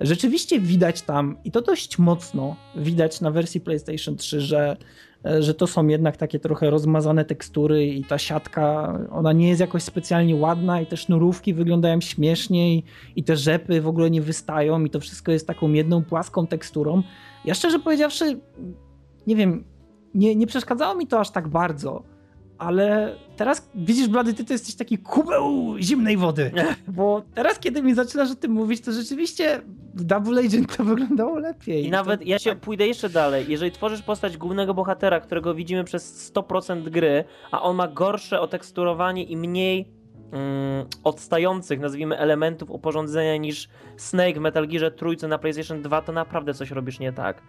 rzeczywiście widać tam, i to dość mocno widać na wersji PlayStation 3, że, że to są jednak takie trochę rozmazane tekstury i ta siatka, ona nie jest jakoś specjalnie ładna i te sznurówki wyglądają śmiesznie i, i te rzepy w ogóle nie wystają i to wszystko jest taką jedną płaską teksturą. Ja szczerze powiedziawszy, nie wiem, nie, nie przeszkadzało mi to aż tak bardzo, ale teraz widzisz, Blady, ty to jesteś taki kubeł zimnej wody, bo teraz, kiedy mi zaczynasz o tym mówić, to rzeczywiście w Double Agent to wyglądało lepiej. I nawet to... ja się pójdę jeszcze dalej. Jeżeli tworzysz postać głównego bohatera, którego widzimy przez 100% gry, a on ma gorsze oteksturowanie i mniej mm, odstających, nazwijmy, elementów uporządzenia niż Snake w Metal Gearze trójce na PlayStation 2, to naprawdę coś robisz nie tak.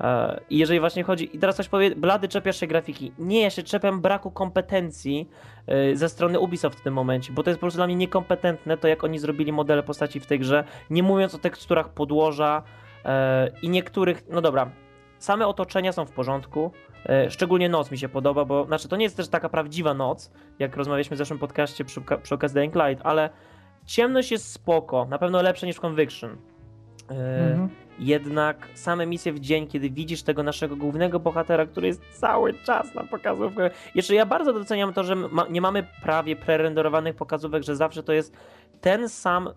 E, I jeżeli właśnie chodzi, i teraz coś powie, blady czepiasz się grafiki. Nie, ja się czepiam braku kompetencji e, ze strony Ubisoft w tym momencie, bo to jest po prostu dla mnie niekompetentne to, jak oni zrobili modele postaci w tej grze, nie mówiąc o teksturach podłoża e, i niektórych, no dobra, same otoczenia są w porządku, E, szczególnie noc mi się podoba, bo znaczy to nie jest też taka prawdziwa noc, jak rozmawialiśmy w zeszłym podcaście przy, przy okazji Dying Light, ale ciemność jest spoko, na pewno lepsza niż Conviction. E, mhm. Jednak same misje w dzień, kiedy widzisz tego naszego głównego bohatera, który jest cały czas na pokazówkę. Jeszcze ja bardzo doceniam to, że ma, nie mamy prawie prerenderowanych pokazówek, że zawsze to jest ten sam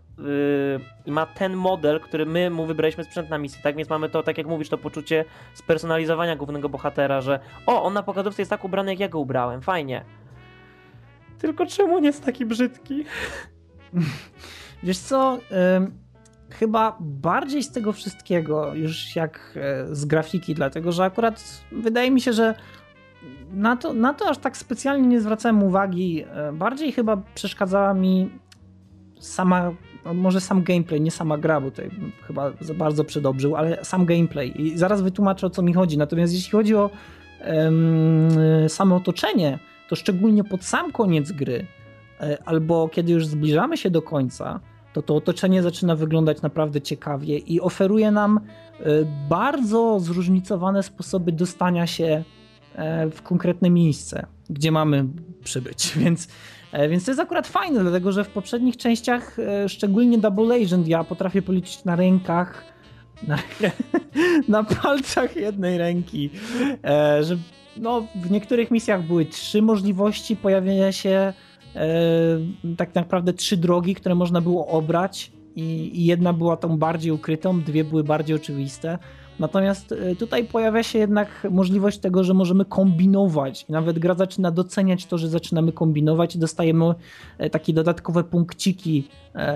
yy, ma ten model, który my mu wybraliśmy sprzęt na misję, tak? Więc mamy to, tak jak mówisz, to poczucie spersonalizowania głównego bohatera, że o, on na pokazówce jest tak ubrany, jak ja go ubrałem, fajnie. Tylko czemu nie jest taki brzydki? Wiesz co, chyba bardziej z tego wszystkiego, już jak e, z grafiki, dlatego że akurat wydaje mi się, że na to, na to aż tak specjalnie nie zwracałem uwagi. E, bardziej chyba przeszkadzała mi sama, no może sam gameplay, nie sama gra, bo tutaj chyba za bardzo przedobrzył, ale sam gameplay. I zaraz wytłumaczę o co mi chodzi. Natomiast jeśli chodzi o um, samo otoczenie, to szczególnie pod sam koniec gry, e, albo kiedy już zbliżamy się do końca, to to otoczenie zaczyna wyglądać naprawdę ciekawie i oferuje nam e, bardzo zróżnicowane sposoby dostania się e, w konkretne miejsce, gdzie mamy przybyć. Więc, e, więc to jest akurat fajne, dlatego że w poprzednich częściach, szczególnie Double Agent, ja potrafię policzyć na rękach, na, na palcach jednej ręki, że no, w niektórych misjach były trzy możliwości pojawienia się tak naprawdę trzy drogi, które można było obrać i, i jedna była tą bardziej ukrytą, dwie były bardziej oczywiste. Natomiast e, tutaj pojawia się jednak możliwość tego, że możemy kombinować i nawet gra zaczyna doceniać to, że zaczynamy kombinować i dostajemy e, takie dodatkowe punkciki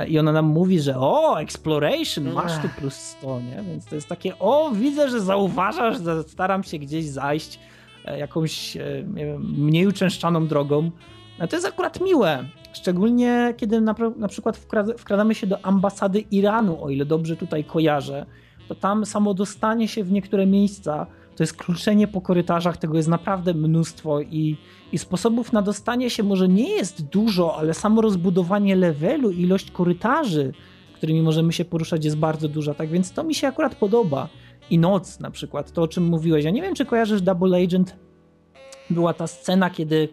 i ona nam mówi, że o, exploration, masz tu plus 100, nie? Więc to jest takie, o, widzę, że zauważasz, że staram się gdzieś zajść jakąś wiem, mniej uczęszczaną drogą. No to jest akurat miłe. Szczególnie kiedy na, na przykład wkradamy się do ambasady Iranu, o ile dobrze tutaj kojarzę, to tam samo dostanie się w niektóre miejsca to jest kluczenie po korytarzach, tego jest naprawdę mnóstwo i, i sposobów na dostanie się może nie jest dużo, ale samo rozbudowanie levelu, ilość korytarzy, którymi możemy się poruszać jest bardzo duża, tak więc to mi się akurat podoba. I noc na przykład, to o czym mówiłeś. Ja nie wiem, czy kojarzysz Double Agent. Była ta scena, kiedy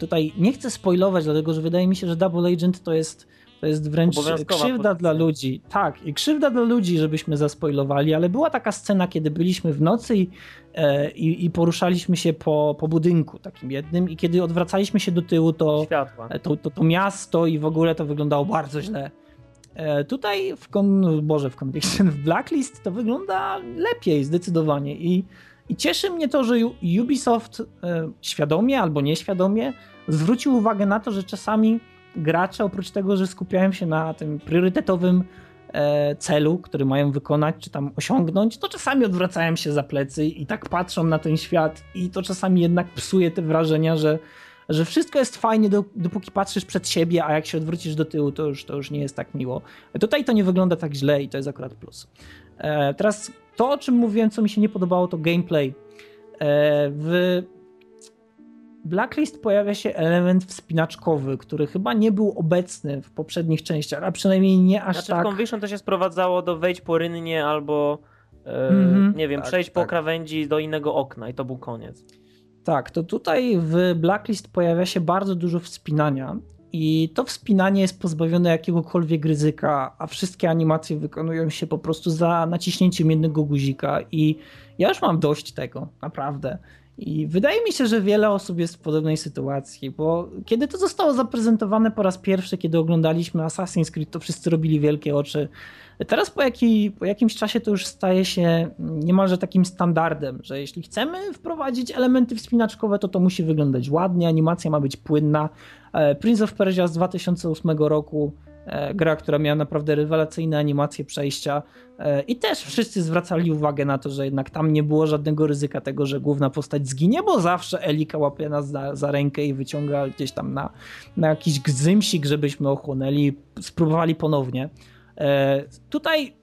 Tutaj nie chcę spoilować, dlatego że wydaje mi się, że Double Agent to jest, to jest wręcz krzywda dla ludzi. Tak, i krzywda dla ludzi, żebyśmy zaspoilowali, ale była taka scena, kiedy byliśmy w nocy i, e, i, i poruszaliśmy się po, po budynku takim jednym i kiedy odwracaliśmy się do tyłu, to, e, to, to, to miasto i w ogóle to wyglądało bardzo źle. E, tutaj w, Con Boże, w Conviction, w Blacklist to wygląda lepiej zdecydowanie i i cieszy mnie to, że Ubisoft e, świadomie albo nieświadomie zwrócił uwagę na to, że czasami gracze oprócz tego, że skupiają się na tym priorytetowym e, celu, który mają wykonać czy tam osiągnąć, to czasami odwracają się za plecy i tak patrzą na ten świat i to czasami jednak psuje te wrażenia, że, że wszystko jest fajnie dopóki patrzysz przed siebie, a jak się odwrócisz do tyłu, to już, to już nie jest tak miło. Tutaj to nie wygląda tak źle i to jest akurat plus. E, teraz to, o czym mówiłem, co mi się nie podobało, to gameplay. w Blacklist pojawia się element wspinaczkowy, który chyba nie był obecny w poprzednich częściach, a przynajmniej nie aż znaczy, tak. W Conviction to się sprowadzało do wejść po rynnie albo mm -hmm. nie wiem, tak, przejść tak. po krawędzi do innego okna i to był koniec. Tak, to tutaj w Blacklist pojawia się bardzo dużo wspinania i to wspinanie jest pozbawione jakiegokolwiek ryzyka, a wszystkie animacje wykonują się po prostu za naciśnięciem jednego guzika i ja już mam dość tego, naprawdę. I wydaje mi się, że wiele osób jest w podobnej sytuacji, bo kiedy to zostało zaprezentowane po raz pierwszy, kiedy oglądaliśmy Assassin's Creed, to wszyscy robili wielkie oczy. Teraz po, jaki, po jakimś czasie to już staje się niemalże takim standardem, że jeśli chcemy wprowadzić elementy wspinaczkowe, to to musi wyglądać ładnie, animacja ma być płynna. E, Prince of Persia z 2008 roku E, gra, która miała naprawdę rewelacyjne animacje przejścia e, i też wszyscy zwracali uwagę na to, że jednak tam nie było żadnego ryzyka tego, że główna postać zginie, bo zawsze Elika łapie nas za, za rękę i wyciąga gdzieś tam na, na jakiś gzymsik, żebyśmy ochłonęli, spróbowali ponownie. E, tutaj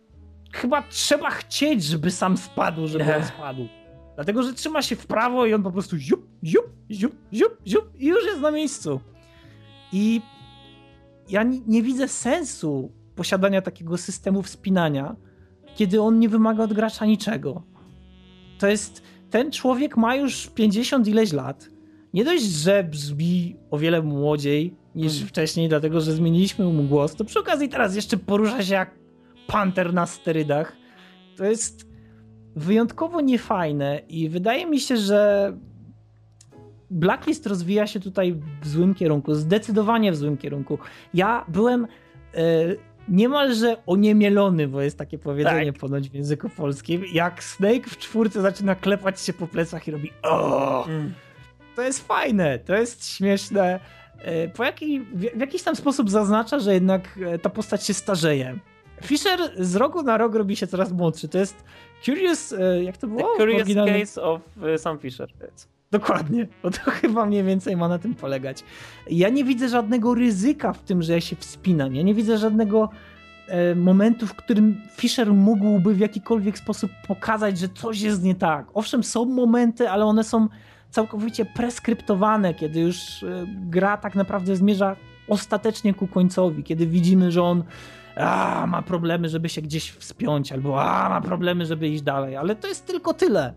chyba trzeba chcieć, żeby sam spadł, żeby on spadł. Dlatego, że trzyma się w prawo i on po prostu ziup, ziup, ziup, ziup, ziup i już jest na miejscu. I ja nie, nie widzę sensu posiadania takiego systemu wspinania, kiedy on nie wymaga od gracza niczego. To jest. Ten człowiek ma już 50 ileś lat. Nie dość, że brzmi o wiele młodziej niż hmm. wcześniej, dlatego że zmieniliśmy mu głos, to przy okazji teraz jeszcze porusza się jak panter na sterydach. To jest wyjątkowo niefajne i wydaje mi się, że Blacklist rozwija się tutaj w złym kierunku, zdecydowanie w złym kierunku. Ja byłem e, niemalże oniemielony, bo jest takie powiedzenie tak. ponoć w języku polskim, jak Snake w czwórce zaczyna klepać się po plecach i robi o, mm. To jest fajne, to jest śmieszne. E, po jaki, w jakiś tam sposób zaznacza, że jednak e, ta postać się starzeje. Fisher z roku na rok robi się coraz młodszy. To jest Curious, e, jak to było? The curious Case of Sam Fisher. Dokładnie, bo to chyba mniej więcej ma na tym polegać. Ja nie widzę żadnego ryzyka w tym, że ja się wspinam. Ja nie widzę żadnego momentu, w którym Fisher mógłby w jakikolwiek sposób pokazać, że coś jest nie tak. Owszem, są momenty, ale one są całkowicie preskryptowane, kiedy już e, gra tak naprawdę zmierza ostatecznie ku końcowi, kiedy widzimy, że on a, ma problemy, żeby się gdzieś wspiąć, albo a, ma problemy, żeby iść dalej, ale to jest tylko tyle.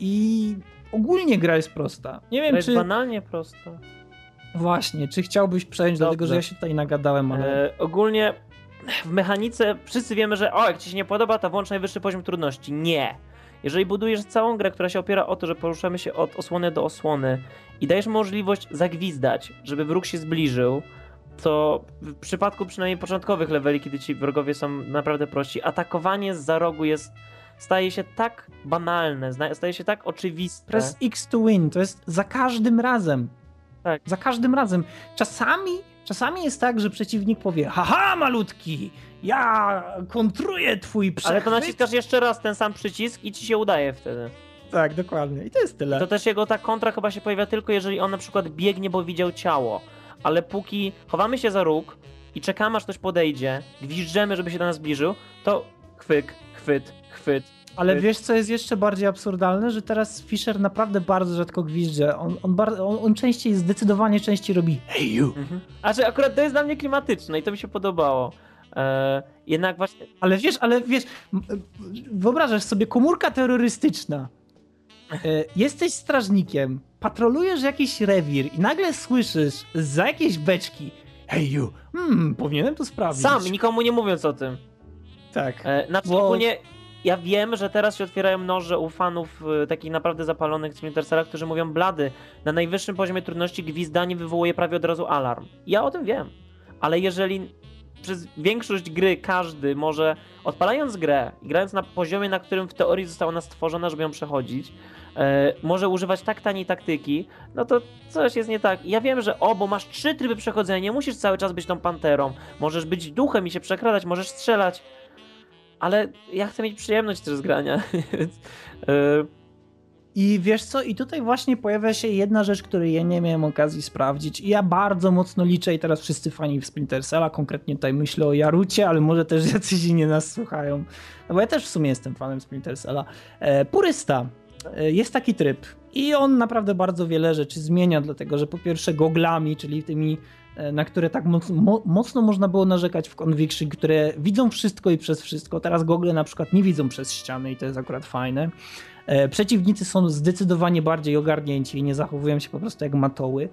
I ogólnie gra jest prosta. Nie wiem, to czy... jest banalnie prosta. Właśnie, czy chciałbyś przejąć, Dobrze. dlatego że ja się tutaj nagadałem, ale... E, ogólnie w mechanice wszyscy wiemy, że o, jak ci się nie podoba, to włącz najwyższy poziom trudności. Nie! Jeżeli budujesz całą grę, która się opiera o to, że poruszamy się od osłony do osłony i dajesz możliwość zagwizdać, żeby wróg się zbliżył, to w przypadku przynajmniej początkowych leveli, kiedy ci wrogowie są naprawdę prości, atakowanie z za rogu jest staje się tak banalne, staje się tak oczywiste. Press X to win, to jest za każdym razem. Tak. Za każdym razem. Czasami, czasami jest tak, że przeciwnik powie, haha malutki, ja kontruję twój przechwyt. Ale to naciskasz jeszcze raz ten sam przycisk i ci się udaje wtedy. Tak, dokładnie. I to jest tyle. To też jego ta kontra chyba się pojawia tylko, jeżeli on na przykład biegnie, bo widział ciało. Ale póki chowamy się za róg i czekamy, aż ktoś podejdzie, gwiżdżemy, żeby się do nas zbliżył, to chwyk, chwyt, chwyt. Ale wiesz, co jest jeszcze bardziej absurdalne? Że teraz Fisher naprawdę bardzo rzadko gwizdże. On, on, bar, on, on częściej, zdecydowanie częściej robi hey you. Mhm. A że akurat to jest dla mnie klimatyczne i to mi się podobało. Eee, jednak właśnie... Ale wiesz, ale wiesz, wyobrażasz sobie komórka terrorystyczna. E, jesteś strażnikiem, patrolujesz jakiś rewir i nagle słyszysz za jakiejś beczki Hey you, hmm, powinienem to sprawdzić. Sam, nikomu nie mówiąc o tym. Tak. E, znaczy, bo... ogólnie ja wiem, że teraz się otwierają noże u fanów y, takich naprawdę zapalonych Splinter którzy mówią blady, na najwyższym poziomie trudności gwizdanie wywołuje prawie od razu alarm. Ja o tym wiem. Ale jeżeli przez większość gry każdy może, odpalając grę grając na poziomie, na którym w teorii została ona stworzona, żeby ją przechodzić, e, może używać tak taniej taktyki, no to coś jest nie tak. Ja wiem, że o, bo masz trzy tryby przechodzenia, nie musisz cały czas być tą panterą. Możesz być duchem i się przekradać, możesz strzelać ale ja chcę mieć przyjemność też z grania. E, I wiesz co, i tutaj właśnie pojawia się jedna rzecz, której ja nie miałem okazji sprawdzić. I ja bardzo mocno liczę, i teraz wszyscy fani Splinter konkretnie tutaj myślę o Jarucie, ale może też jacyś inni nas słuchają. No bo ja też w sumie jestem fanem Splinter Cella. E, purysta. E, jest taki tryb i on naprawdę bardzo wiele rzeczy zmienia, dlatego że po pierwsze goglami, czyli tymi, e, na które tak mocno, mocno można było narzekać w Conviction, które widzą wszystko i przez wszystko. Teraz gogle na przykład nie widzą przez ściany i to jest akurat fajne. E, przeciwnicy są zdecydowanie bardziej ogarnięci i nie zachowują się po prostu jak matoły.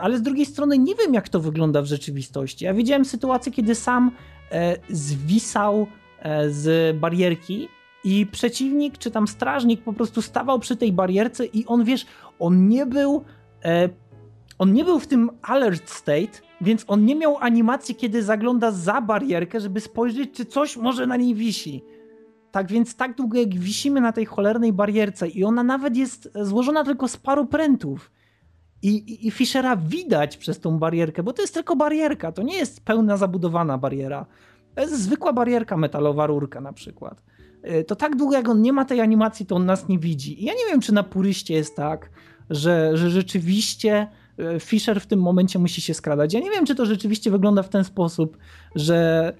Ale z drugiej strony nie wiem, jak to wygląda w rzeczywistości. Ja widziałem sytuację, kiedy sam zwisał z barierki i przeciwnik, czy tam strażnik po prostu stawał przy tej barierce i on, wiesz, on nie był e, on nie był w tym alert state, więc on nie miał animacji, kiedy zagląda za barierkę, żeby spojrzeć, czy coś może na niej wisi. Tak więc tak długo jak wisimy na tej cholernej barierce i ona nawet jest złożona tylko z paru prętów i, i, i Fischera widać przez tą barierkę, bo to jest tylko barierka, to nie jest pełna zabudowana bariera. To jest zwykła barierka metalowa, rurka na przykład. Y, to tak długo jak on nie ma tej animacji, to on nas nie widzi. I ja nie wiem, czy na puryście jest tak, że, że rzeczywiście y, Fisher w tym momencie musi się skradać. Ja nie wiem, czy to rzeczywiście wygląda w ten sposób, że,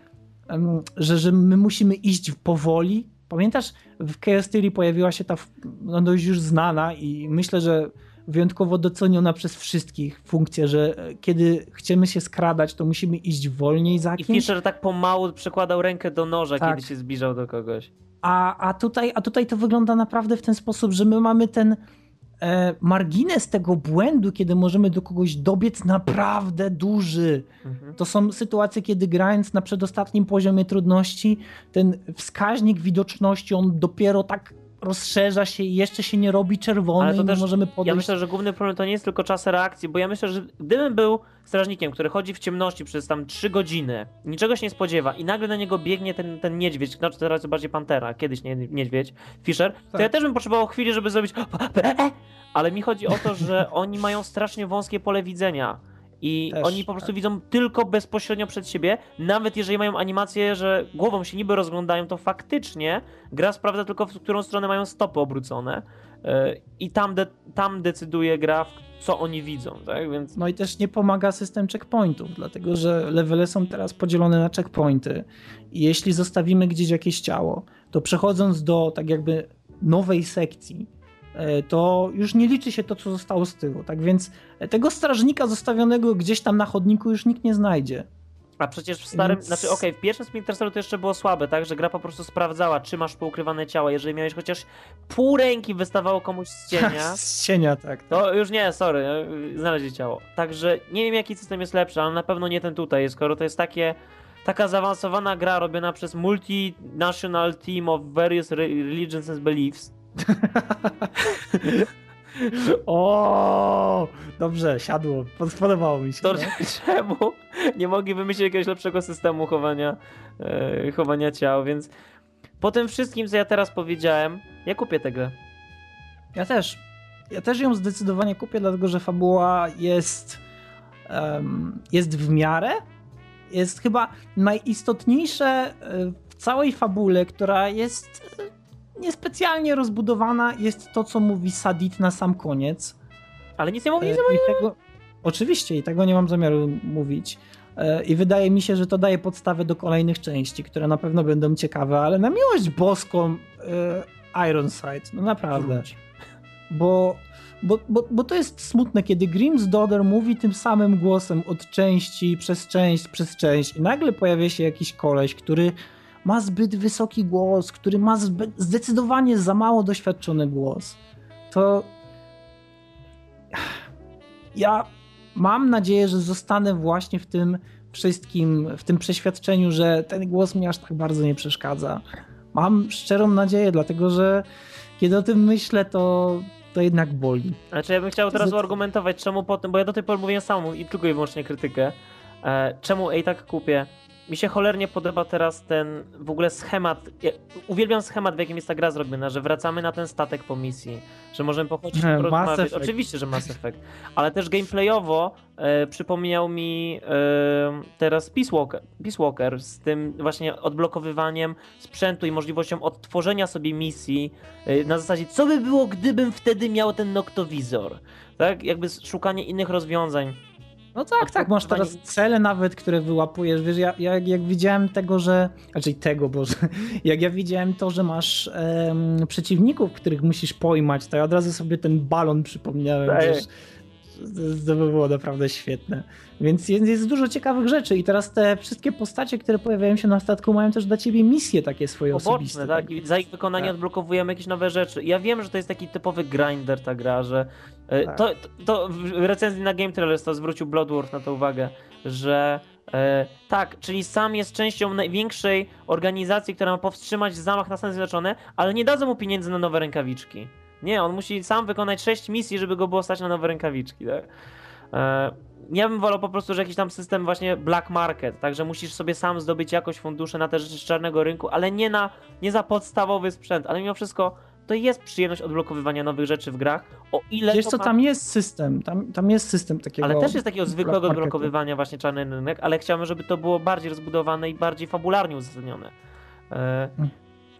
że, że my musimy iść powoli. Pamiętasz, w Chaos Theory pojawiła się ta no dość już znana i myślę, że wyjątkowo doceniona przez wszystkich funkcja, że e, kiedy chcemy się skradać, to musimy iść wolniej za kimś. I Fisher tak pomału przykładał rękę do noża, tak. kiedy się zbliżał do kogoś. A, a, tutaj, a tutaj to wygląda naprawdę w ten sposób, że my mamy ten e, margines tego błędu, kiedy możemy do kogoś dobiec naprawdę duży. Mhm. To są sytuacje, kiedy grając na przedostatnim poziomie trudności, ten wskaźnik widoczności, on dopiero tak rozszerza się i jeszcze się nie robi czerwony Ale to też, możemy podejść. Ja myślę, że główny problem to nie jest tylko czas reakcji, bo ja myślę, że gdybym był strażnikiem, który chodzi w ciemności przez tam 3 godziny, niczego się nie spodziewa i nagle na niego biegnie ten, ten niedźwiedź, znaczy teraz bardziej pantera, kiedyś nie, niedźwiedź, Fisher, tak. to ja też bym potrzebował chwili, żeby zrobić ale mi chodzi o to, że oni mają strasznie wąskie pole widzenia i Też, oni po prostu tak. widzą tylko bezpośrednio przed siebie, nawet jeżeli mają animację, że głową się niby rozglądają, to faktycznie gra sprawdza tylko w którą stronę mają stopy obrócone e, i tam, de tam decyduje gra, co oni widzą, tak? Więc... No i też nie pomaga system checkpointów, dlatego że levele są teraz podzielone na checkpointy i jeśli zostawimy gdzieś jakieś ciało, to przechodząc do tak jakby nowej sekcji, to już nie liczy się to, co zostało z tyłu. Tak więc tego strażnika zostawionego gdzieś tam na chodniku już nikt nie znajdzie. A przecież w starym, Więc... znaczy okej, okay, w pierwszym Splinter Cellu to jeszcze było słabe, tak, że gra po prostu sprawdzała, czy masz poukrywane ciała. Jeżeli miałeś chociaż pół ręki wystawało komuś z cienia. z cienia, tak, tak. To już nie, sorry, znaleźli ciało. Także nie wiem jaki system jest lepszy, ale na pewno nie ten tutaj, skoro to jest takie taka zaawansowana gra robiona przez multinational team of various religions and beliefs, o, dobrze, siadło. Podobało mi się. To no. czemu nie mogli wymyślić jakiegoś lepszego systemu chowania, e, chowania ciał, więc po tym wszystkim, co ja teraz powiedziałem, ja kupię tę grę. Ja też. Ja też ją zdecydowanie kupię, dlatego że fabuła jest um, jest w miarę. Jest chyba najistotniejsze e, w całej fabule, która jest niespecjalnie rozbudowana jest to, co mówi Sadit na sam koniec. Ale nic nie mówi, nic nie mówi. Tego, oczywiście, i tego nie mam zamiaru mówić. E, I wydaje mi się, że to daje podstawę do kolejnych części, które na pewno będą ciekawe, ale na miłość boską e, Ironside, no naprawdę. Bo, bo, bo, bo to jest smutne, kiedy Grimm's Daughter mówi tym samym głosem od części, przez część, przez część i nagle pojawia się jakiś koleś, który ma zbyt wysoki głos, który ma zdecydowanie za mało doświadczony głos, to ja mam nadzieję, że zostanę właśnie w tym wszystkim, w tym przeświadczeniu, że ten głos mi aż tak bardzo nie przeszkadza. Mam szczerą nadzieję, dlatego że kiedy o tym myślę, to, to jednak boli. Znaczy ja bym chciał teraz uargumentować, czemu potem, bo ja do tej pory mówiłem samą i tylko i wyłącznie krytykę, e, czemu i tak kupię mi się cholernie podoba teraz ten w ogóle schemat. Ja uwielbiam schemat, w jakim jest ta gra zrobiona, że wracamy na ten statek po misji, że możemy pochodzić i porozmawiać. Oczywiście, że Mass Effect. Ale też gameplayowo e, przypomniał mi e, teraz Peace Walker, Peace Walker z tym właśnie odblokowywaniem sprzętu i możliwością odtworzenia sobie misji e, na zasadzie, co by było, gdybym wtedy miał ten noktowizor. Tak? Jakby szukanie innych rozwiązań. No tak, tak, masz teraz cele nawet, które wyłapujesz. Wiesz, ja, ja jak widziałem tego, że. Raczej tego, Boże. Jak ja widziałem to, że masz em, przeciwników, których musisz pojmać, to ja od razu sobie ten balon przypomniałem. Tak. To by było naprawdę świetne. Więc jest, jest, dużo ciekawych rzeczy i teraz te wszystkie postacie, które pojawiają się na statku mają też dla ciebie misje takie swoje Poboczne, osobiste. tak? I za ich wykonanie tak. odblokowujemy jakieś nowe rzeczy. Ja wiem, że to jest taki typowy grinder ta gra, że e, tak. to, to w recenzji na Game Trailers to zwrócił Bloodworth na to uwagę, że e, tak, czyli sam jest częścią największej organizacji, która ma powstrzymać zamach na Stany Zjednoczone, ale nie dadzą mu pieniędzy na nowe rękawiczki. Nie, on musi sam wykonać 6 misji, żeby go było stać na nowe rękawiczki, tak? E, ja bym wolał po prostu, że jakiś tam system właśnie black market, także musisz sobie sam zdobyć jakoś fundusze na te rzeczy z czarnego rynku, ale nie na, nie za podstawowy sprzęt, ale mimo wszystko to jest przyjemność odblokowywania nowych rzeczy w grach, o ile Wiesz co, ma... tam jest system, tam, tam jest system takiego... Ale też jest takiego zwykłego odblokowywania właśnie czarny rynek, ale chciałbym, żeby to było bardziej rozbudowane i bardziej fabularnie uzasadnione.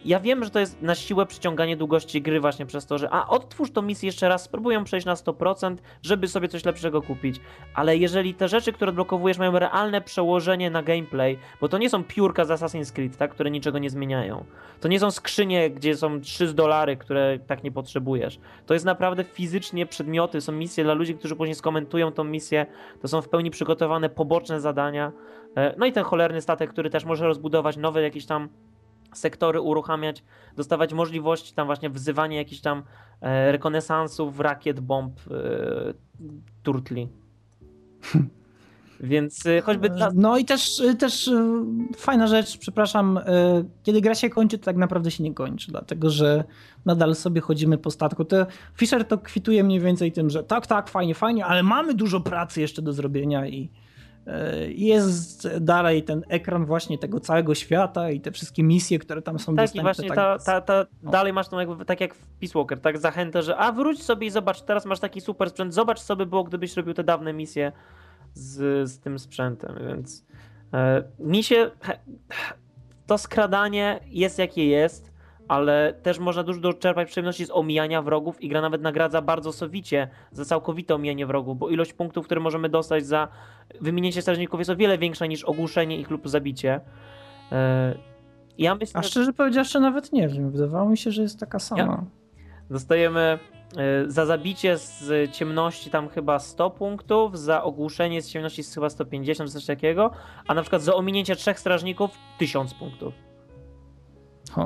Ja wiem, że to jest na siłę przyciąganie długości gry właśnie przez to, że a odtwórz to misję jeszcze raz, spróbuję przejść na 100%, żeby sobie coś lepszego kupić. Ale jeżeli te rzeczy, które odblokowujesz mają realne przełożenie na gameplay, bo to nie są piórka z Assassin's Creed, tak, które niczego nie zmieniają. To nie są skrzynie, gdzie są 3 dolary, które tak nie potrzebujesz. To jest naprawdę fizycznie przedmioty, są misje dla ludzi, którzy później skomentują tą misję. To są w pełni przygotowane poboczne zadania. E, no i ten cholerny statek, który też może rozbudować nowe jakieś tam sektory uruchamiać, dostawać możliwości tam właśnie wzywania jakichś tam e, rekonesansów, rakiet, bomb, e, turtli. Więc e, choćby dla... No i też, e, też e, fajna rzecz, przepraszam, kiedy gra się kończy, to tak naprawdę się nie kończy, dlatego że nadal sobie chodzimy po statku. To Fisher to kwituje mniej więcej tym, że tak, tak, fajnie, fajnie, ale mamy dużo pracy jeszcze do zrobienia i jest dalej ten ekran właśnie tego całego świata i te wszystkie misje, które tam są tak, dostępne. I właśnie tak, ta, ta, ta dalej masz tą jakby, tak jak w Peace Walker, tak zachętę, że a wróć sobie i zobacz, teraz masz taki super sprzęt, zobacz co by było, gdybyś robił te dawne misje z, z tym sprzętem, więc e, mi się to skradanie jest jakie jest, ale też można dużo doczerpać przyjemności z omijania wrogów i gra nawet nagradza bardzo sowicie za całkowite omijanie wrogów, bo ilość punktów, które możemy dostać za wymienięcie strażników jest o wiele większa niż ogłuszenie ich lub zabicie. E, ja myślę, A szczerze powiedziawszy nawet nie wiem, wydawało mi się, że jest taka sama. Ja? Dostajemy e, za zabicie z ciemności tam chyba 100 punktów, za ogłuszenie z ciemności chyba 150 czy coś takiego, a na przykład za ominięcie trzech strażników 1000 punktów.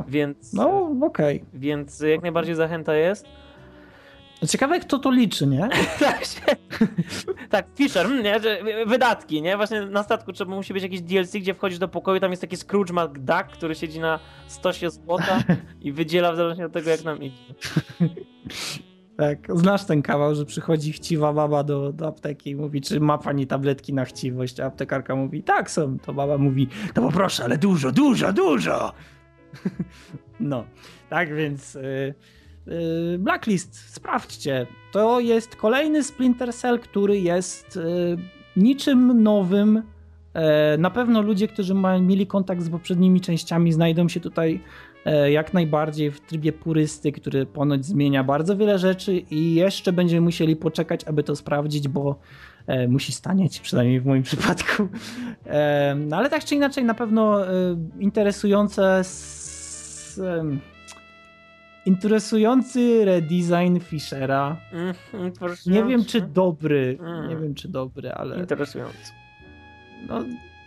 Więc. No, okej. Okay. Więc jak najbardziej zachęta jest. Ciekawe, kto to liczy, nie? tak, tak, Fisher, hmm, nie? Wydatki, nie? Właśnie na statku trzeba musi być jakiś DLC, gdzie wchodzisz do pokoju, tam jest taki Scrooge McDuck, który siedzi na stosie złota i wydziela w zależności od tego, jak nam idzie. Tak, znasz ten kawał, że przychodzi chciwa baba do, do apteki i mówi, czy ma pani tabletki na chciwość, a aptekarka mówi, tak są. To baba mówi, to poproszę, ale dużo, dużo, dużo. No, tak więc yy, yy, Blacklist, sprawdźcie. To jest kolejny Splinter Cell, który jest yy, niczym nowym. E, na pewno ludzie, którzy mieli kontakt z poprzednimi częściami, znajdą się tutaj e, jak najbardziej w trybie purysty, który ponoć zmienia bardzo wiele rzeczy i jeszcze będziemy musieli poczekać, aby to sprawdzić, bo e, musi stanieć, przynajmniej w moim przypadku. No ale tak czy inaczej, na pewno interesujące um, interesujący redesign Fishera. Mm, nie wiem czy dobry, mm. nie wiem czy dobry, ale... Interesujący. No,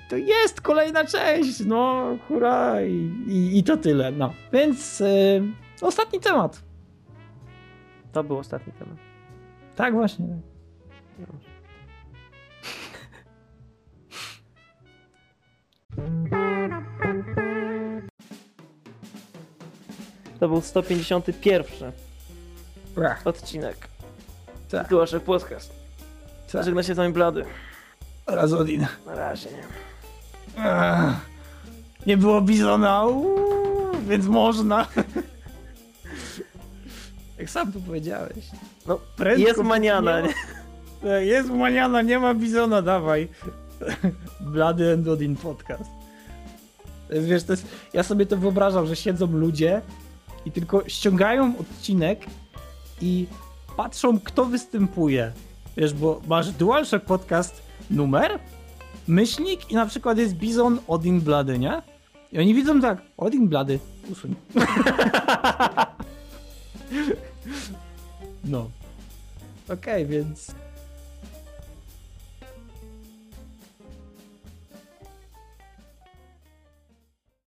to jest kolejna część, no hurra i, i, i to tyle, no. Więc y, ostatni temat. To był ostatni temat. Tak właśnie. To był 151 Ach. odcinek. Tak. Podcast. Tak. Żegna się z wami Blady. Raz Odin. Na razie, nie. Ach. Nie było Bizona, Uuu, więc można. Jak sam tu powiedziałeś. No, Prędko jest maniana, nie? Tak, jest maniana, nie ma Bizona, dawaj. Blady and Odin podcast. Wiesz, to jest, ja sobie to wyobrażam, że siedzą ludzie i tylko ściągają odcinek i patrzą, kto występuje. Wiesz, bo masz DualShock Podcast numer, myślnik i na przykład jest Bizon Odin Blady, nie? I oni widzą tak, Odin Blady, usuń. no. Okej, okay, więc